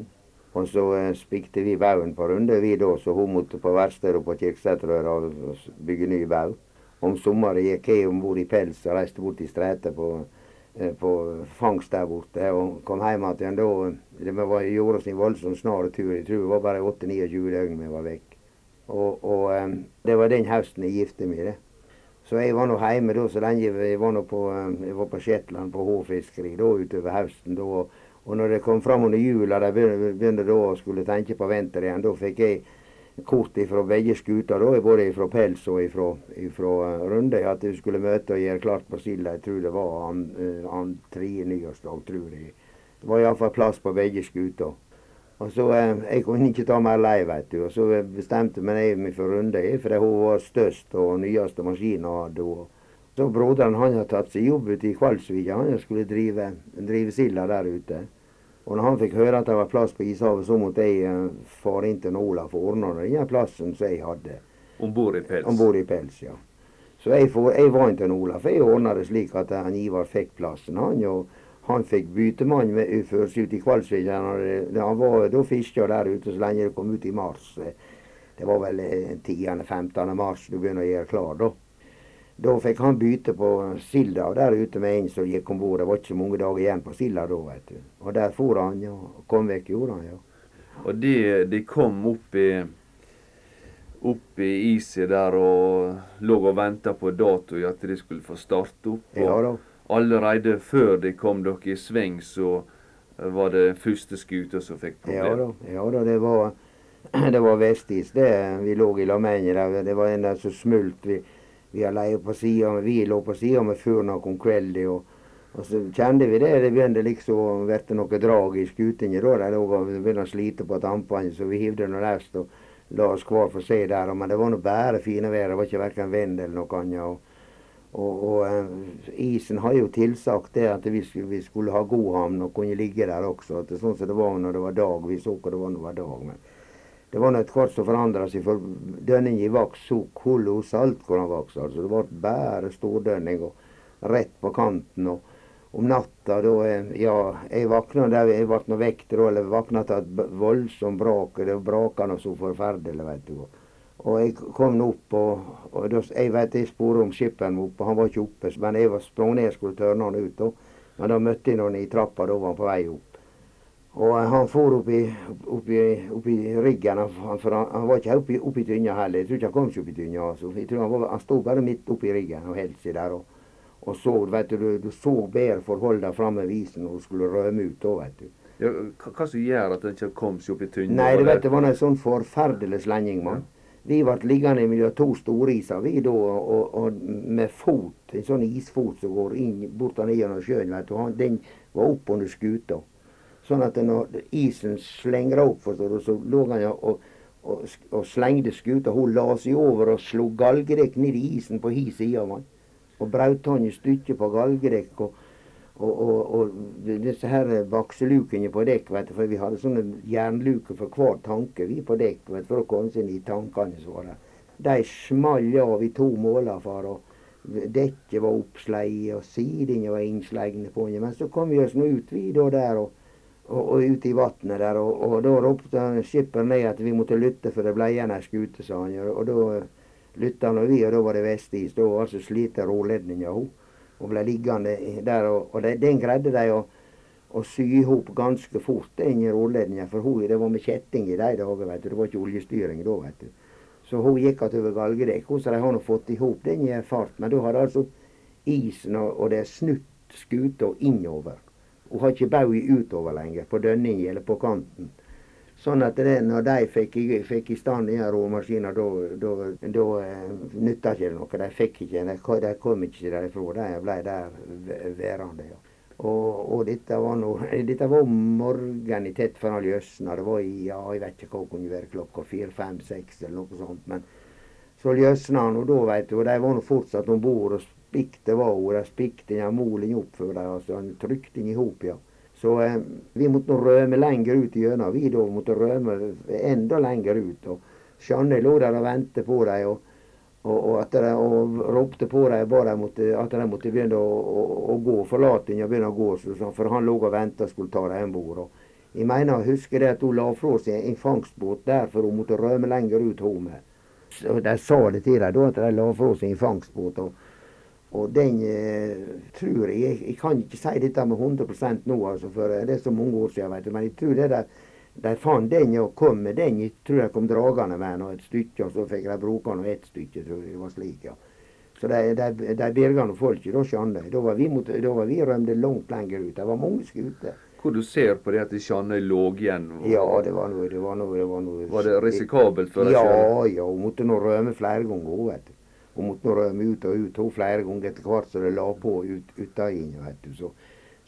Og så uh, spikte vi baugen på Rundøy, vi da, så hun måtte på verkstedet på Kirkeseterøra og bygge ny bau. Om sommeren gikk jeg om bord i pels og reiste bort til Stræte på Eh, på fangst der borte. Og kom hjem igjen da. Det var, gjorde oss en voldsomt snar tur. Jeg tror det var bare 8-29 døgn vi var vekk. Og, og um, det var den høsten jeg gifte meg. det. Så jeg var nå hjemme da så lenge jeg var nå på, jeg var på Shetland på hårfiskeri da utover høsten. da. Og når det kom fram under jula, de begynte da å skulle tenke på vinter igjen, da fikk jeg kort fra begge skuter, både fra Pels og fra Rundøy, Runde, at vi skulle møte og gjøre klart på Silda. Jeg tror det var han, eh, han tredje nyårsdag, tror jeg. Det var iallfall plass på begge skuter. Og så, eh, Jeg kunne ikke ta mer lei, vet du. Og så bestemte jeg meg for Runde, for hun var størst og nyeste maskinen hadde. Så Broderen han har tatt seg jobb ute i Kvalsvika. Han skulle drive, drive silda der ute. Og når han fikk høre at det var plass på ishavet, så måtte jeg uh, fare inn til Olaf og ordne den plassen som jeg hadde. Om bord i pels? Om bord i pels, ja. Så jeg, for, jeg var inn til Olaf. Jeg ordna det slik at han Ivar fikk plassen. Han, og han fikk bytemann først ut i Kvalsvik. Han var da fiska der ute så lenge det kom ut i mars. Det var vel 10.-15. Eh, mars du begynner å gjøre klar, da. Da fikk han bytte på silda der ute med en som gikk om bord. Det var ikke mange dager igjen på silda da, vet du. Og der for han, ja. Kom vekk gjorde han, ja. Og de, de kom opp i opp i iset der og lå og venta på dato i at de skulle få starte opp. Og ja, da. allerede før de kom dere i sving, så var det første skuta som fikk problem. Ja da, ja, da det var, det var vestis. Det, vi lå i Lamenje der. Det var en der som smult. Vi, vi har leid på sida, vi lå på sida med før noe om kvelden. Og, og, så kjente vi det. Det begynte liksom å bli noe drag i skutene. Da de begynte å slite på tampene, så vi hivde noe lest og la oss hver for seg der. Men det var nå bare fine vær. Det var ikke verken vind eller noe annet. Og, og, uh, isen har jo tilsagt det at vi, vi skulle ha god havn og kunne ligge der også. At det, sånn som det var når det var dag. Vi så hva det var når det var dag. Men det var nå et hvert som forandra seg, for dønninga vokste så kolossalt hvor den vokste. Altså, det ble bare stordønning og rett på kanten. og om natta da Ja, jeg våkna der jeg ble da, eller våkna til et voldsomt bråk. Det bråka noe så forferdelig, vet du. Og jeg kom opp, og, og da, jeg vet jeg sporet om skipperen oppe, han var ikke oppe. Men jeg var sprang ned og skulle tørne han ut. Da. Men da møtte jeg noen i trappa, da var han på vei opp. Og han for opp i, opp i, opp i ryggen, han, for han, han, var ikke oppi, oppi tynna heller. Jeg tror ikke han kom ikke opp i tynna. Altså. Jeg tror han, var, han sto bare midt oppi ryggen og holdt seg der. Og, og så, vet du, du så bedre forholdene framme ved isen når hun skulle rømme ut da, vet du. Ja, hva, som gjør at den ikke kom seg opp i tynna? Nei, det, vet, det var en sånn forferdelig slenging, mann. Vi ble liggende mellom to storiser, vi da, og, og med fot, en sånn isfot som går inn bort ned gjennom sjøen, vet du. Han, den var oppunder skuta. Sånn at når isen slenger opp, forstår du, så lå han og, og, og slengte skuta. Hun la seg over og slo galgedekk ned i isen på hi side av han. Og brøt han i stykker på galgedekk. og og, og, og disse her bakselukene på dekk, vet du, for vi hadde sånne jernluker for hver tanke vi på dekk vet du, for å komme seg inn i tankene våre. De smalt av i to måler, far. og Dekket var oppsleie, og sidene var innslegne på den. Men så kom vi oss nå ut, vi da der, og, og, og ute i vannet der. Og, og da ropte skipperen ned at vi måtte lytte, for det ble igjen ei skute, sa han. Og da lytta vi, og da var det vestis. Da var altså slite råledninga hun og ble liggende der. Og, og den greide de å, å sy i hop ganske fort, inn i rorledninga. For hun, det var med kjetting i de dager, veit du. Det var ikke oljestyring da, vet du. Så hun gikk att over galgedekk. Så de har nå fått i hop den i fart. Men da hadde altså isen og, og det snutt skuta innover. Hun har ikke bauget utover lenger, på dønninga eller på kanten. Sånn at det, når de fikk fikk i stand den råmaskinen, da eh, nytta ikke det noe. De fikk ikke, de, de kom ikke derifra. De ble der værende. Ja. Og, og, dette var nå dette var morgenen i tett han løsna. Det var i, ja, jeg vet ikke hva det kunne være, klokka fire, fem, seks eller noe sånt. Men så løsna han, og da, veit du, og de var nå fortsatt om bord spikte var hun. De spikte den molen opp for dem. Altså, han trykte den i ja. Så eh, vi måtte rømme lenger ut gjennom. Vi da måtte rømme enda lenger ut. og Sjanne lå der og ventet på dem. Og, og, og, og ropte på dem måtte, at de måtte begynne å, å, gå. Forlate den og begynne å gå. Så, for han lå og ventet og skulle ta dem om bord. Jeg mener jeg husker det at hun la fra seg en fangstbåt der, for hun måtte rømme lenger ut. Hun. De sa det til dem da, at de la fra seg en fangstbåt. og og den eh, tror jeg, jeg Jeg kan ikke si dette med 100 nå, altså, for det er så mange år siden. Vet du, men jeg tror det der, de fant den og kom med den. Jeg tror de kom dragende med den og et stykke, og så fikk de bruke den og ett stykke. tror jeg det var slik, ja. Så de, de, de berga nå folket, da Sjandøy. Da var vi, da var vi rømte langt lenger ut. Det var mange skuter. Hvor du ser på det at Sjandøy lå igjen? Ja, det var noe det var noe, det var, noe, var det risikabelt for deg? Ja, ja. Hun måtte nå rømme flere ganger, vet du. Hun måtte rømme ut og ut hun flere ganger etter hvert så det la på ut, utainn. Så,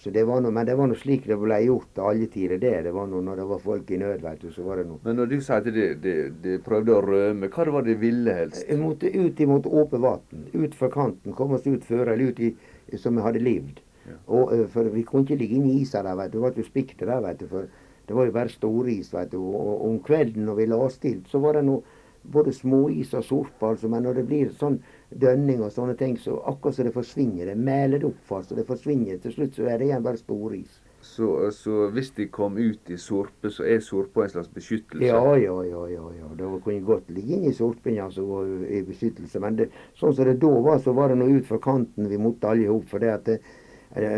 så det var noe, men det var nå slik det ble gjort alle tider. det. Det var noe, Når det var folk i nød, vet du, så var det noe. Men når du sier at de, de, de, prøvde å rømme, hva var det de ville helst? Vi måtte ut imot åpent vann. Ut fra kanten. Komme oss ut før eller ut i, som vi hadde levd. Ja. Og, eh, for vi kunne ikke ligge inne i isa der, vet du. Det var ikke spikte der, vet du. For det var jo bare storis, vet du. Og, om kvelden når vi la oss til, så var det noe både småis og sorpe, altså, men når det blir sånn dønning og sånne ting, så akkurat så det forsvinner. Det meler det opp fast, så det forsvinner. Til slutt så er det igjen bare sporis. Så, så hvis de kom ut i sorpe, så er sorpa en slags beskyttelse? Ja, ja, ja. ja, ja. Det kunne godt ligge inne i sorpen altså, i beskyttelse. Men det, sånn som det da var, så var det nå ut fra kanten vi måtte alle i hop. For det at det,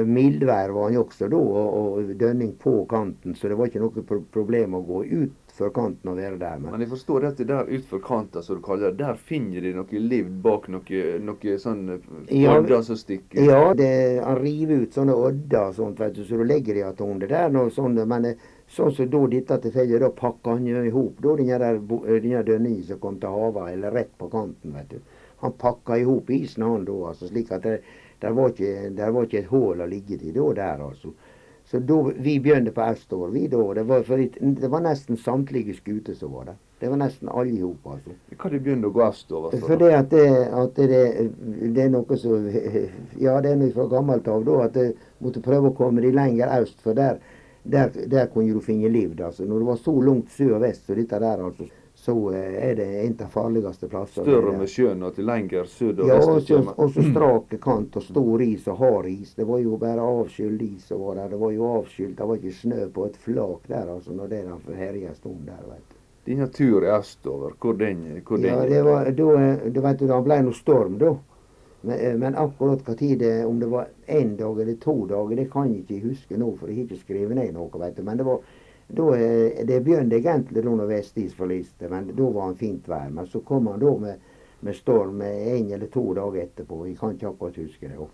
Mildvær var han jo også da, og, dønning på kanten, så det var ikke noe problem å gå ut utfor kanten og være der. Men, men jeg forstår at det der utfor kanten, som du kaller det, der finner de noe liv bak noe, noe sånn ja, odder som stikker? Ja, det, han river ut sånne odder og sånt, vet du, så du legger de igjen under der. Noe sånt, men eh, sånn som da dette tilfellet, da pakker han jo i hop denne dønningen som kom til havet, eller rett på kanten, vet du. Han pakka i hop isen han da, altså, slik at det, der var, ikke, der var ikke et hull å ligge i da der, altså. Så da, Vi begynte på Estor, vi da, det var, det var nesten samtlige skuter som var der. Det var nesten alle i hop. Altså. Hva de begynte å gå østover? For det at, det, at det, det, er noe som Ja, det er noe fra gammelt av da, at jeg måtte prøve å komme de lenger øst. For der, der, der kunne du finne liv. Altså. Når det var så langt sør og vest som dette der, altså, så eh, er det en av farligste plassene. Større med sjøen og til lenger sør og ja, vest? Ja, og så strak kant og stor is og hard is. Det var jo bare avskyld is som var der. Det var jo avskylt, det var ikke snø på et flak der altså, når det herja en stund der. vet du. Denne turen østover, hvor den, hvor den Ja, det var, da, du vet du, det ble noe storm da. Men, eh, men akkurat hva tid det, om det var én dag eller to dager, det kan jeg ikke huske nå, for jeg har ikke skrevet ned noe. vet du. Men det var da, eh, det begynte egentlig da når vestis forliste, men da var han fint vær. Men så kom han da med, med storm en eller to dager etterpå. Jeg kan ikke akkurat huske det. Og,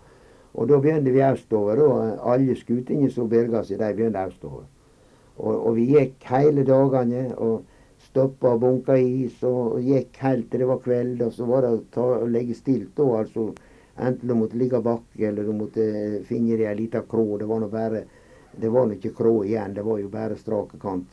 Og da begynte vi østover. da, Alle skutene som berga seg, de begynte østover. Og, og vi gikk hele dagene og stoppa og bunka is og gikk helt til det var kveld. Og så var det å ta, legge stilt da, altså. Enten du måtte ligge bak, eller du måtte finne deg ei lita krå. Det var nå bare Det var nå ikke krå igjen, det var jo bare strak kant.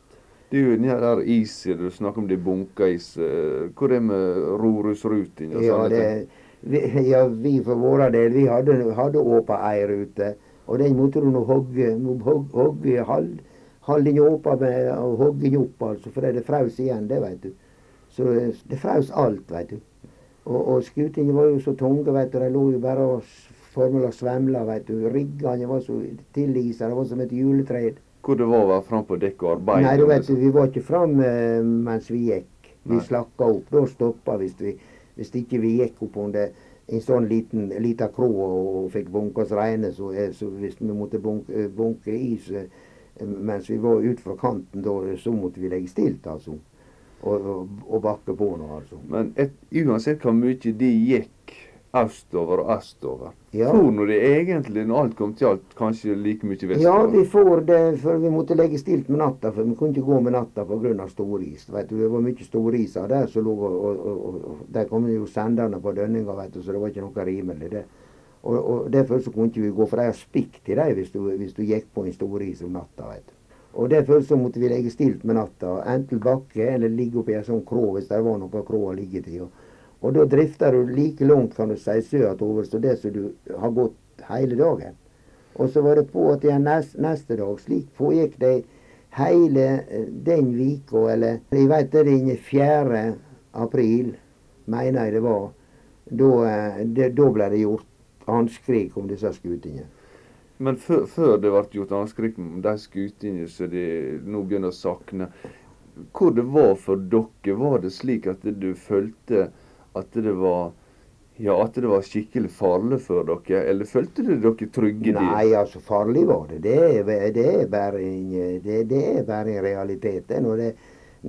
Det jo den der isen du snakker om, det bunkeis. eh, Hvor er det med Rorusruten? Ja, det, vi, ja, vi for vår del, vi hadde, hadde åpa ei rute. Og den måtte du nå hogge, hogge, hogge halv, halve den med å hogge den opp, altså. For det fraus igjen, det veit du. Så eh, det fraus alt, veit du. Og, og skutene var jo så tunge, veit du. De lå jo bare og s- formela svemla, veit du. Riggene var så tillisa, det var som et juletre. Hvor det var å være fram på dekk og arbeide? Nei, du vet, vi var ikke fram eh, mens vi gikk. Vi Nei. slakka opp. Da stoppa hvis, vi, hvis ikke vi gikk opp under en sånn liten lita kro og, og fikk bunke oss reine. Så, eh, så hvis vi måtte bunke, eh, bunke is mens vi var ut fra kanten, da, så måtte vi legge stilt, altså. Og, og, og bakke på nå, altså. Men et, uansett hvor mye de gikk østover og østover, Ja. for nå det egentlig, når alt kom til alt, kanskje like mye vestover? Ja, vi får det, for vi måtte legge stilt med natta, for vi kunne ikke gå med natta pga. storis. Vet du, det var mye storiser der som lå og, og, og, og Der kom jo senderne på dønninga, vet du, så det var ikke noe rimelig. det. Og, og Derfor så kunne ikke vi gå, for de har spikk til dem hvis, du- hvis du gikk på en storis om natta. vet du. Og Derfor så måtte vi legge stilt med natta, enten bakke eller ligge oppi en sånn krå hvis det var noe krå å ligge til. Og, og da drifter du like langt kan du si sørover som det som du har gått hele dagen. Og så var det på igjen neste, neste dag. Slik pågikk det hele eh, den vika, eller jeg veit det er den 4. april, mener jeg det var. Da, eh, det, da ble det gjort anskrik om disse skutene. Men før, før det ble gjort anskrik om de skutene som de nå begynner å sakne, hvor det var for dere, var det slik at du følte at det var ja, at det var skikkelig farlig for dere, eller følte dere dere trygge? Nei, altså farlig var det. Det er, det er, bare, en, det, det er bare en realitet. Når det,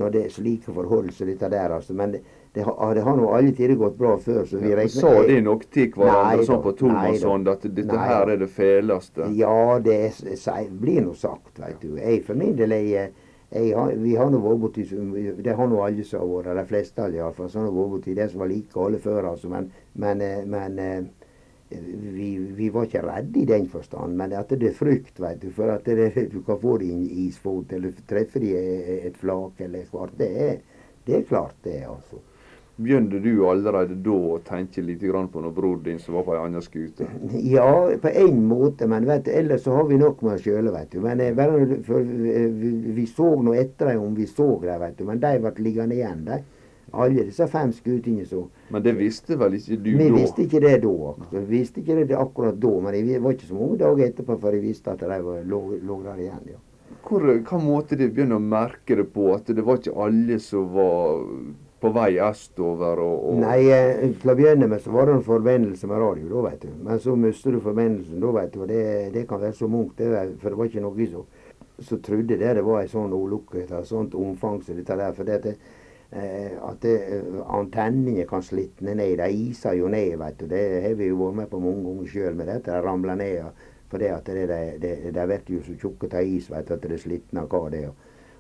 når det er slike forhold som dette der. Altså. Men det, det, har, det har nå alle tider gått bra før. Så vi Ja, regner- Sa de nok til hverandre sånn på tomannshånd at dette Nei her er det feleste? Ja, det er, blir nå sagt, veit du. Jeg for min del, jeg, har- vi har nå vært borti Det har nå alle som har vært, de fleste iallfall, som har vært borti det som var like alle før, altså. Men, men, eh, men eh, vi, vi var ikke redde i den forstand. Men at det er frykt, vet du. For at det, du kan få deg en isfot, eller treffe deg i et flak eller hvert. Det er, det er klart, det, altså. Begynte du allerede da å tenke litt grann på når bror din som var på ei anna skute? Ja, på en måte, men vet du, ellers så har vi nok med oss sjøle, vet du. Men eh, eh, vi, vi så nå etter dem om vi så dem, vet du. Men de ble liggende igjen, de. Alle disse fem skutene så. Men det visste vel ikke du Vi da? visste ikke det da. altså. Vi visste ikke det akkurat da, men det var ikke så mange dager etterpå før jeg visste at de lå, lå der igjen. ja. Hvor, hva måte de begynner å merke det på? At det var ikke alle som var på vei østover og, og Nei, eh, til å begynne med så var det en forbindelse med radio, da, vet du. Men så mister du forbindelsen, da, vet du. Og det, det kan være så det for det var ikke noe som som trodde det, det var en sånn ulykke, et sånt omfang som dette der. For det, eh, at det, eh, antennene kan slitne ned. De iser jo ned, vet du. Det har vi jo vært med på mange ganger sjøl med dette. De ramler ned. For det at det, det, det, det blir jo så tjukke av is, vet du, at det slitner hva det er.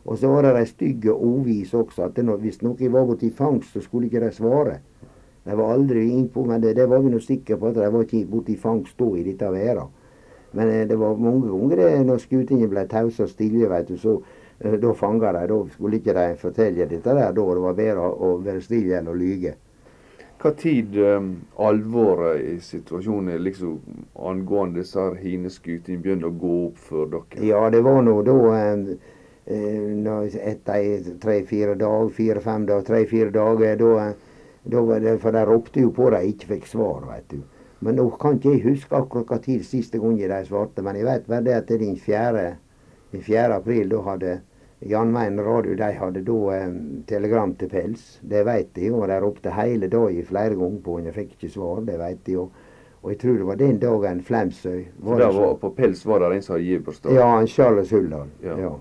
Og så var det de stygge ovis også. at det, når- Hvis noen var borti fangst, så skulle ikke de svare. De var aldri innpå, men det, det var vi nå sikre på at de var ikke borti fangst da i dette været. Men eh, det var mange ganger det, når skutene ble tause og stille, vet du, så eh, da fanga de. Da skulle ikke de fortelle dette der. Da det var bedre å være stille enn å lyge. Hva tid eh, alvoret i situasjonen liksom angående disse hineskutene begynte å gå opp for dere? Ja, det var nå da eh, tre-fire dager, fire-fem dager, tre-fire dager, da, da var det, For de ropte jo på dem, ikke fikk svar, vet du. Men nå kan ikke jeg huske akkurat hva tid siste gang de svarte, men jeg vet bare det at den 4. Den 4. april, da hadde Jan Mayen Radio de hadde da eh, telegram til Pels. Det vet de, og de ropte hele dagen flere ganger på henne. Jeg fikk ikke svar, det vet de. Og, og jeg tror det var den dagen Flemsøy For det der var, på pels var det en som hadde giverstad? Ja, en Charles Hulldal. Ja. ja.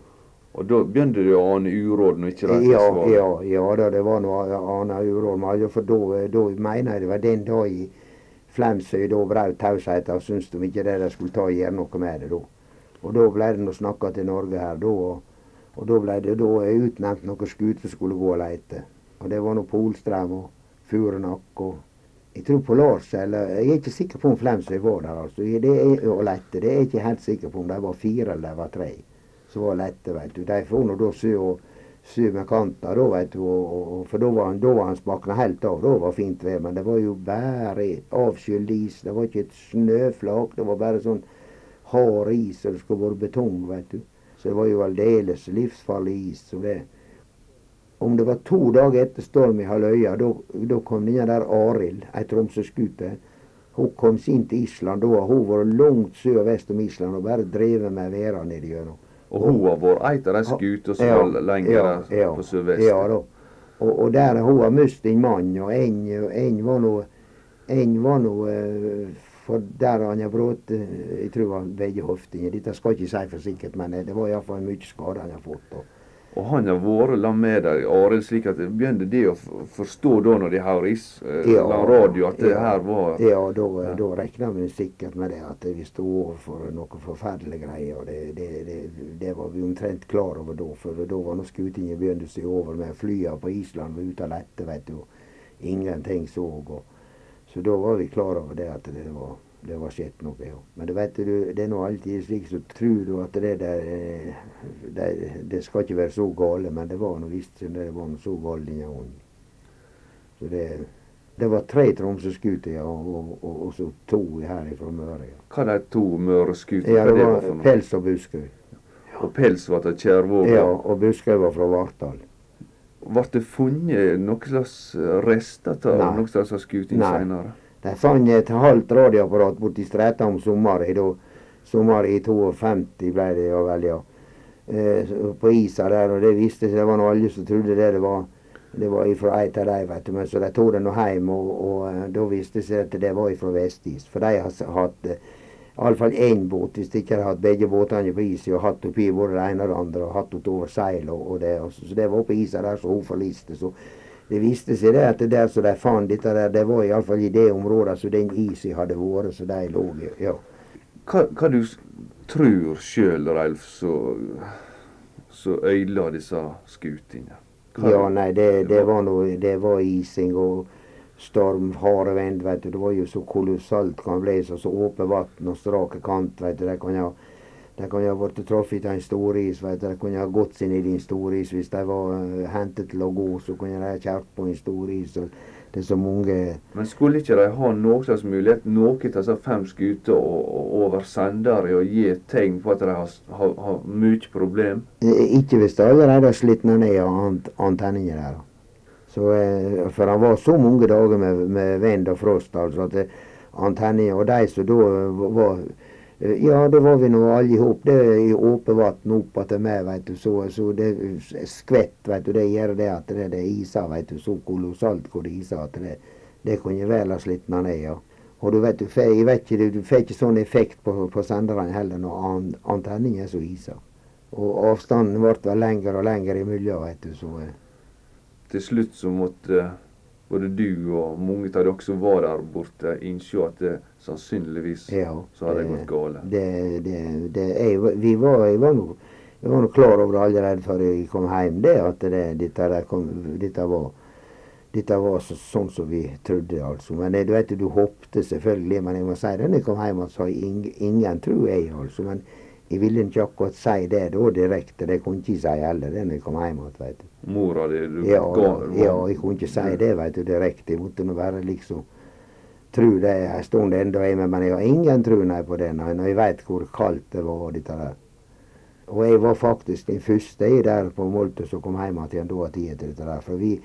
Og da begynte du å ane uråd når ikke det Ja, ja, ja da, det var noe annet uråd med alle, for da, da mener jeg det var den dagen Flemsøy da brøt tausheten og syntes de ikke det de skulle ta og gjøre noe med det da. Og da ble det snakka til Norge her da. Og, og da ble det da utnevnt noen skuter som skulle gå og leite. Og det var nå Polstrøm og Furunakk og jeg tror på Lars, eller Jeg er ikke sikker på om Flemsøy var der, altså. Det er, og lette. Det er jeg ikke helt sikker på om de var fire eller de var tre som var lette, vet du. De får nå da sy og sy med kanter, da, veit du. Og, og, for da var han, da var han smakna helt av. Da var fint vær. Men det var jo bare avskyld is. Det var ikke et snøflak. Det var bare sånn hard is, og det skulle vært betong, vet du. Så det var jo aldeles livsfarlig is. som det om det var to dager etter storm i halvøya, da kom denne der Arild, ei Tromsø-skute. Hun kom inn til Island. Da hun vært langt sør og vest om Island og bare drevet med væra nedi gjennom. Og hun har vært ei av de skutene som Ja, var lenger ja, ja, på sørvest? Ja da. Og, og der hun har mistet en mann, og en, en var nå en var nå eh, For der han har brutt eh, Jeg tror han begge hoftene. Dette skal jeg ikke si for sikkert, men eh, det var iallfall mye skade han har fått. Og, Og han har vært sammen med deg, årene, slik at det begynte de å forstå da når de is, eh, Ja, radio, at det ja. her var Ja, da, da regna vi sikkert med det at vi sto overfor noe forferdelige greier. og det, det, det, det var vi omtrent klar over da. For da var nå skutingen begynt å se over med flyene på Island var ute og lette, vet du. Ingenting så. Og, så da var vi klar over det at det var, det var skjedd noe. Ja. Men det vet du, det er nå alltid slik så tror du at det der eh, det, det skal ikke være så gale, men det var nå visst det var noe så galt denne gangen. Så det det var tre Tromsø-skuter, ja, og, og, og, så to her fra Møre. Ja, Hva de to Møre-skutene ja det var var? Pels og Buskerud. Og pels var fra Kjærvåg. Ja, og Buskerud var fra Vartdal. Ble det funnet noen slags rester av noen slags skuting Nei. De fant et halvt radioapparat borti Streta om sommeren. Da, sommeren i 52 ble det ja vel, ja. Eh, på isa der, og det viste seg, det var nå alle som trodde det det var det var ifra et av dem, vet du. Men så de tok det nå hjem, og, og og da viste det seg at det var ifra Vestis. For de har hatt eh, iallfall én båt, hvis de ikke har hatt begge båtene på is, og hatt oppi både det ene og det andre, og hatt det over seil og, og det. Og så, så det var på isa der så hun forliste. Så det viste seg det at det der som de fant dette der, det var iallfall i det området som den isen hadde vært, så de lå. Ja. Hva, hva du tror sjøl, Ralf, så, så øyla disse skutene? Ja, nei, det, det var noe Det var ising og storm, harde vind, vet du. Det var jo så kolossalt kan bli, så, så åpent vann og strake kant, vet du. De kan jo de kan jo ha blitt truffet av en storis, vet du. De kunne ha gått seg ned i en storis hvis de var hentet til å gå, så kunne de ha kjørt på en storis. Det er så mange Men skulle ikke de ha noen slags mulighet, noen av disse fem og over sendere, og gi tegn på at de har, har, har mye problem? Eh, Ikke hvis de allerede har slitt ned ant antennene der. Så, eh, for han var så mange dager med, med vind og frost, altså, at eh, antennene Og de som da eh, var eh, Ja, det var vi nå alle i hop. Det er i åpent vann opp til meg, vet du. Så, så det skvett, vet du. Det gjør det at det, det iser, vet du. Så kolossalt hvor det iser at det, det kunne vel ha slitt ned, ja. Og du vet, du, får, jeg vet ikke, ikke sånn effekt på, på senderne heller når antenningen er så iser. Og avstanden ble lengre og lengre imellom, vet du. Så, eh, Til slutt så måtte eh, både du og mange av dere som var der borte, innså at det sannsynligvis ja. så hadde det gått galt? Det, det, det, jeg, var- vi var, jeg var nå jeg var klar over det allerede før jeg kom hjem, det at det, dette, kom, dette var dette var så, sånn som vi trodde, altså. Men du vet, du håpte selvfølgelig. Men jeg må si det når jeg kom hjem, at så ingen, ingen tro jeg, altså. Men jeg ville ikke akkurat si det da direkte. Det kunne jeg ikke si heller det når jeg kom hjem igjen, vet du. Mora di du Ja, ga, ja, jeg kunne ikke si det vet du, direkte. Jeg måtte nå bare liksom tro det en stund ennå, men jeg har ingen tro nei på det når jeg vet hvor kaldt det var. dette der. Og jeg var faktisk den første jeg der på Molde som kom hjem igjen da tida til dette der. For vi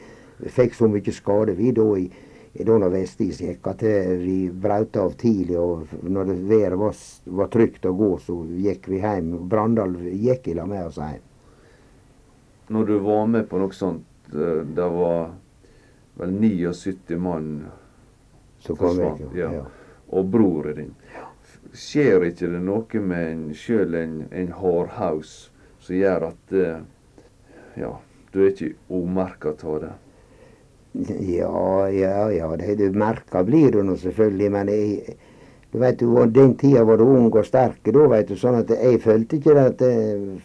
fikk så mye skade vi da i da når vestis gikk, at vi brøt av tidlig. Og når det været var, var trygt å gå, så gikk vi hjem. Brandal gikk i lag med oss hjem. Når du var med på noe sånt, eh, det var vel 79 mann som kom jeg. Forsvant, Ja. ja. Og broren din. Skjer ikke det noe med en, sjøl en, en hardhaus som gjør at eh, ja, du er ikke umerka av det? Ja, ja, ja. Det, du merker blir du nå selvfølgelig. Men jeg, du vet jo, den tida var du ung og sterk. Da vet du, sånn at jeg følte ikke at det,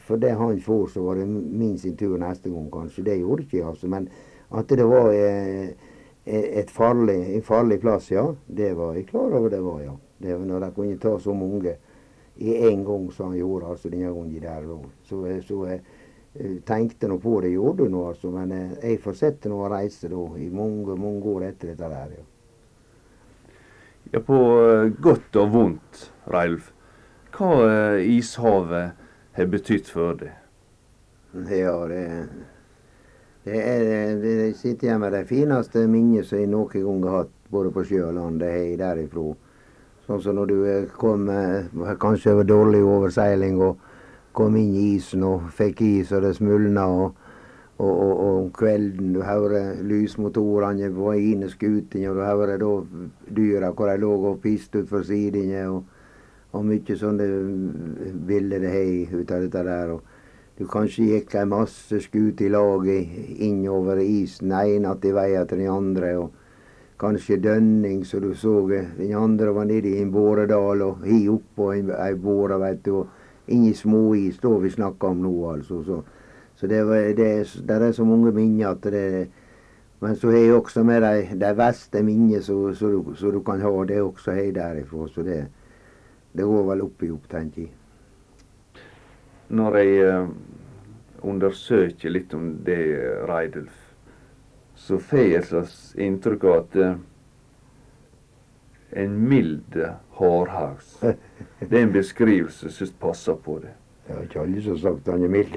for det han får, så var det min sin tur neste gang, kanskje. Det gjorde ikke jeg, altså. Men at det var eh, et farlig, en farlig plass, ja. Det var jeg klar over det var, ja. Det var når de kunne ta så mange i én gang som han gjorde, altså denne gangen der. Så, så jeg eh, tenkte nå på det, gjorde nå, altså. Men eh, jeg fortsatte nå å reise da, i mange, mange år etter dette der, ja. Ja, på eh, godt og vondt, Reilf. Hva eh, ishavet har betydd for deg? Ja, det, det er det, sitter igjen med de fineste minnene som jeg noen gang har hatt, både på sjø og land. Det har jeg derifra. Sånn som når du eh, kom kanskje over dårlig overseiling og kom inn i isen og fikk is og det smulna. og og, og, og, om kvelden du hører lysmotorene på ene skuten, og du hører da dyra hvor de lå og piste utfor sidene. Og, og mye sånne bilder det har ut av dette der. Og du kanskje gikk ei masse skuter i lag innover isen, ene att i veien til den andre. og Kanskje dønning, så du så den andre var nede i en båredal og hi oppå ei båre, veit du. Og inn i småis, da vi snakker om nå, altså. så så det, det, det er så mange minner at det Men så har jeg også med de, de verste minnene som du, du, kan ha. Det også har jeg derifra. Så det, det går vel opp i opp, tenker jeg. Når jeg uh, undersøker litt om det, Reidulf, så får jeg et slags inntrykk av at uh, en mild hardhaus. Det er en beskrivelse som passer på det. Det har ikke alle som sagt han er mild.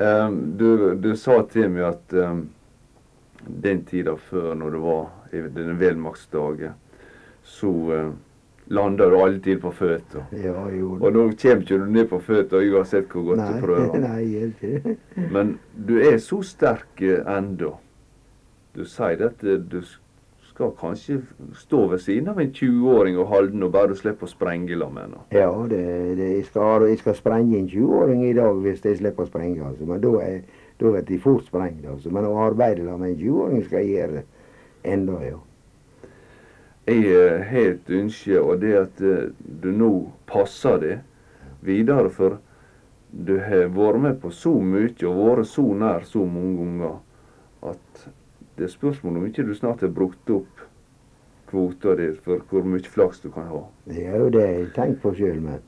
um, du, du, sa til meg at um, den tida før, når det var i denne velmaktsdagen, så uh, landa du alltid på føtter. Ja, Og nå kommer ikke du ned på føtter uansett hvor godt nei, du prøver. Nei, ikke. Men du er så sterk uh, ennå. Du sier at uh, du skal kanskje stå ved siden av en 20-åring og holde den og bare slippe å sprenge sammen med henne. Ja, det, det, jeg, skal, jeg, skal, sprenge en 20-åring i dag hvis jeg slipper å sprenge. Altså. Men da, blir de fort sprengt. Altså. Men å arbeide med en 20-åring skal jeg gjøre enda, ja. Jeg eh, har et ønske, og det at eh, du nå passer det videre. For du har vært med på så mye og vært så nær så mange ganger at det er spørsmål om ikke du snart har brukt opp kvota di for hvor mye flaks du kan ha. Det er jo det jeg tenker på sjøl, men.